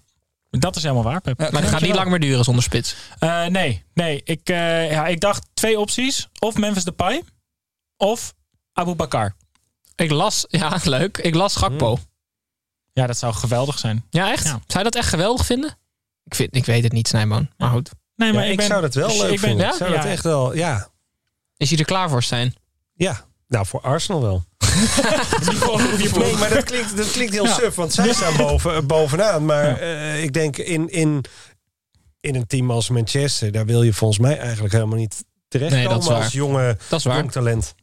dat is helemaal waar, Pep. Ja, Maar het gaat niet lang meer duren zonder spits. Eh, nee, nee. Ik, eh, ja, ik dacht twee opties. Of Memphis Depay, of Abu Bakar. Ik las, ja leuk, ik las Gakpo. Ja, dat zou geweldig zijn. Ja, echt? Ja. Zou je dat echt geweldig vinden? Ik, vind, ik weet het niet, Snijboon. Maar goed. Nee, maar ik, ik, ben, zou dat wel dus leuk ik ben- vinden. ja? Ik zou dat echt wel, ja. Is hij er klaar voor, Stijn? Ja. Nou, voor Arsenal wel. Nee, maar dat klinkt, dat klinkt heel Ja. suf, want zij staan boven, bovenaan. Maar eh, ik denk in, in, in een team als Manchester, daar wil je volgens mij eigenlijk helemaal niet terechtkomen Nee, als jonge Dat is waar. jong talent.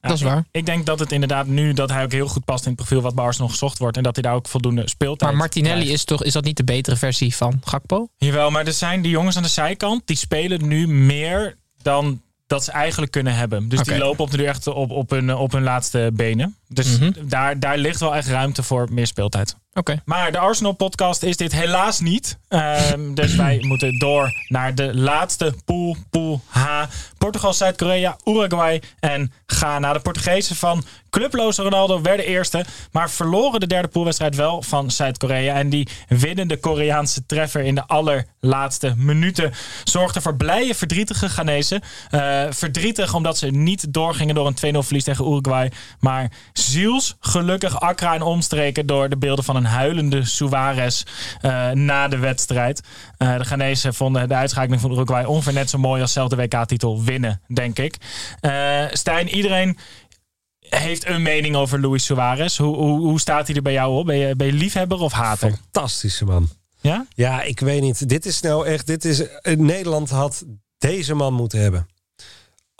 Dat is waar. Ik, denk dat het inderdaad nu dat hij ook heel goed past in het profiel wat bij Arsenal gezocht wordt. En dat hij daar ook voldoende speeltijd Maar Martinelli krijgt. is toch is dat niet de betere versie van Gakpo? Jawel, maar er zijn die jongens aan de zijkant, die spelen nu meer dan dat ze eigenlijk kunnen hebben. Dus die lopen op nu echt op, op, hun, op hun laatste benen. Dus Mhm. daar, daar ligt wel echt ruimte voor meer speeltijd. Oké. Maar de Arsenal-podcast is dit helaas niet. Ehm, dus wij moeten door naar de laatste pool, pool H. Portugal, Zuid-Korea, Uruguay en Ghana. De Portugezen van clubloze Ronaldo werden eerste. Maar verloren de derde poolwedstrijd wel van Zuid-Korea. En die winnende Koreaanse treffer in de allerlaatste minuten zorgde voor blije, verdrietige Ghanese. Eh, verdrietig omdat ze niet doorgingen door een 2-0 verlies tegen Uruguay. Maar ziels gelukkig Accra en omstreken door de beelden van een huilende Suarez eh, na de wedstrijd. Eh, de Ghanese vonden de uitschakeling van Uruguay ongeveer net zo mooi als zelf de WK-titel winnen, denk ik. Eh Stijn, iedereen heeft een mening over Luis Suarez. Hoe, hoe, hoe staat hij er bij jou op? Ben je, ben je liefhebber of hater? Fantastische man. Ja? Ja, ik weet niet. Dit is nou echt. Dit is, Nederland had deze man moeten hebben.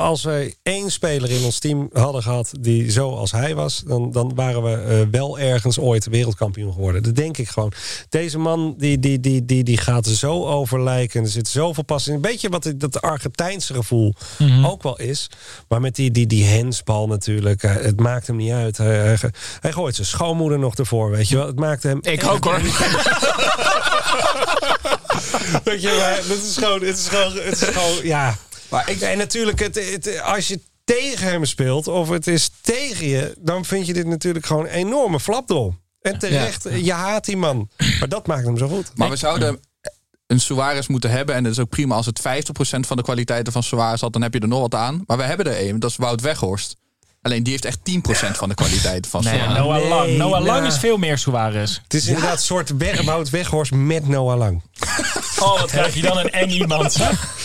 Als wij één speler in ons team hadden gehad die zo als hij was, dan, dan waren we eh, wel ergens ooit wereldkampioen geworden. Dat denk ik gewoon. Deze man die, die, die, die, die gaat zo overlijken. Er zit zoveel pas in. Een beetje wat dat Argentijnse gevoel Mhm. ook wel is. Maar met die, die, die hensbal natuurlijk. eh, Het maakt hem niet uit. Hij, hij, hij gooit zijn schoonmoeder nog ervoor. Weet je wel. Het maakt hem. Ik ook hoor. Weet je, maar het is gewoon, het is gewoon, het is gewoon, ja. Maar ik, En natuurlijk, het, het, als je tegen hem speelt of het is tegen je, dan vind je dit natuurlijk gewoon een enorme flapdrol. En terecht, je haat die man. Maar dat maakt hem zo goed. Maar we zouden een Suarez moeten hebben. En het is ook prima als het 50% van de kwaliteiten van Suarez had. Dan heb je er nog wat aan. Maar we hebben er één. Dat is Wout Weghorst. Alleen die heeft echt 10% van de kwaliteiten van Nee, Suarez. Noah Lang. Noah Lang nou. is veel meer Suarez. Het is inderdaad een soort weg, Wout Weghorst met Noah Lang. Oh, wat krijg je dan een eng iemand. zeg.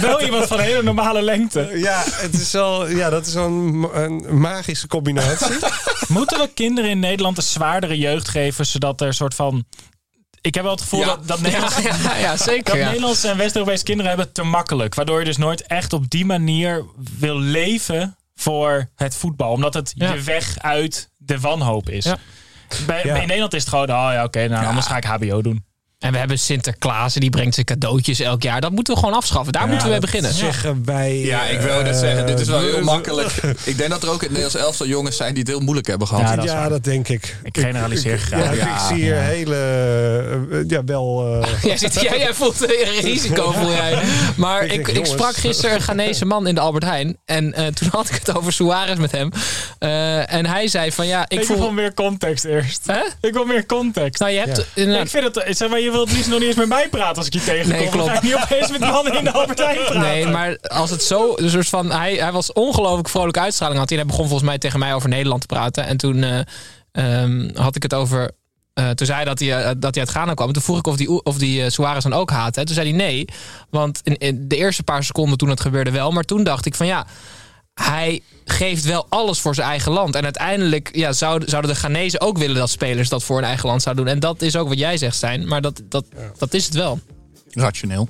Wel iemand van hele normale lengte. Ja, het is wel, ja dat is wel een, een magische combinatie. Moeten we kinderen in Nederland een zwaardere jeugd geven, zodat er een soort van... Ik heb wel het gevoel Ja. dat, dat, Nederlands, Ja, ja, ja, zeker. dat ja. Nederlandse en West-Europese kinderen hebben het te makkelijk. Waardoor je dus nooit echt op die manier wil leven voor het voetbal. Omdat het Ja. je weg uit de wanhoop is. Ja. Bij, Ja. In Nederland is het gewoon, oh ja, oké, nou, anders ga ik HBO doen. En we hebben Sinterklaas, die brengt zijn cadeautjes elk jaar. Dat moeten we gewoon afschaffen. Daar moeten we mee beginnen. Zeggen wij. Ja, ik wil net zeggen, dit is wel heel eh, makkelijk. Ik denk dat er ook in het Nederlands elftal jongens zijn die het heel moeilijk hebben gehad. Ja, dat ja, dat denk ik. Ik generaliseer graag. Ja, ik zie hier hele. eh, ja, wel. eh, Jij, zit, jij, jij voelt een risico, voel jij. Maar Ik ik, denk, ik, jongens. sprak gisteren een Ghanese man in de Albert Heijn. En eh, toen had ik het over Suarez met hem. Eh, en hij zei van ja, ik, Ik, wil voel... meer context eerst. Hè? Ik wil meer context. Nou, je hebt... Ik vind het, zeg maar, je wilt het liefst nog niet eens met mij praten als ik je tegenkom. Nee, klopt. ga ik niet opeens met mannen in de Albert Heijn praten. Nee, maar als het zo, een soort van, hij, hij was ongelooflijk vrolijke uitstraling had. hij. En hij begon volgens mij tegen mij over Nederland te praten. En toen eh, ehm, had ik het over. eh, toen zei hij dat hij, eh, dat hij uit Ghana kwam. En toen vroeg ik of die, of die Suarez dan ook haatte. En toen zei hij nee. Want in, in de eerste paar seconden toen het gebeurde wel. Maar toen dacht ik van ja. Hij geeft wel alles voor zijn eigen land. En uiteindelijk ja, zouden, zouden de Ghanese ook willen dat spelers dat voor hun eigen land zouden doen. En dat is ook wat jij zegt, Stijn. Maar dat, dat, dat is het wel. Rationeel.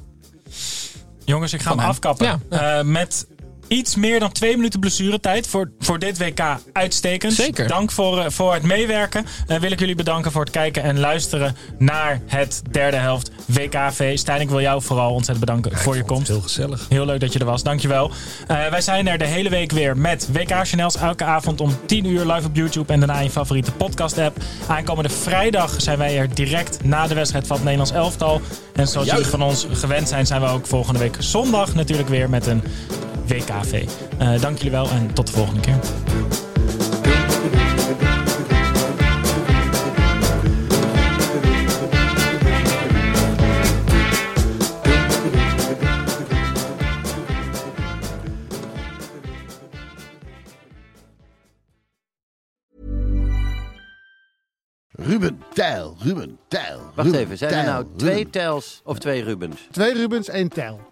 Jongens, ik ga Van hem afkappen. Ja. Eh, met iets meer dan twee minuten blessuretijd voor, voor dit WK uitstekend. Zeker. Dank voor, eh, voor het meewerken. Eh, wil ik jullie bedanken voor het kijken en luisteren naar het derde helft WKV. Stijn, ik wil jou vooral ontzettend bedanken voor je komst. Heel gezellig. Heel leuk dat je er was, dankjewel. Eh wij zijn er de hele week weer met WK-channels. Elke avond om 10 uur live op YouTube en daarna in je favoriete podcast-app. Aankomende vrijdag zijn wij er direct na de wedstrijd van het Nederlands elftal. En zoals jullie van ons gewend zijn, zijn we ook volgende week zondag natuurlijk weer met een WKV. Eh dank jullie wel en tot de volgende keer. Ruben Tijl, Ruben Tijl. Wacht Ruben even, zijn er Tijl, nou twee Ruben. Tels of twee Rubens? Twee Rubens, één Tijl.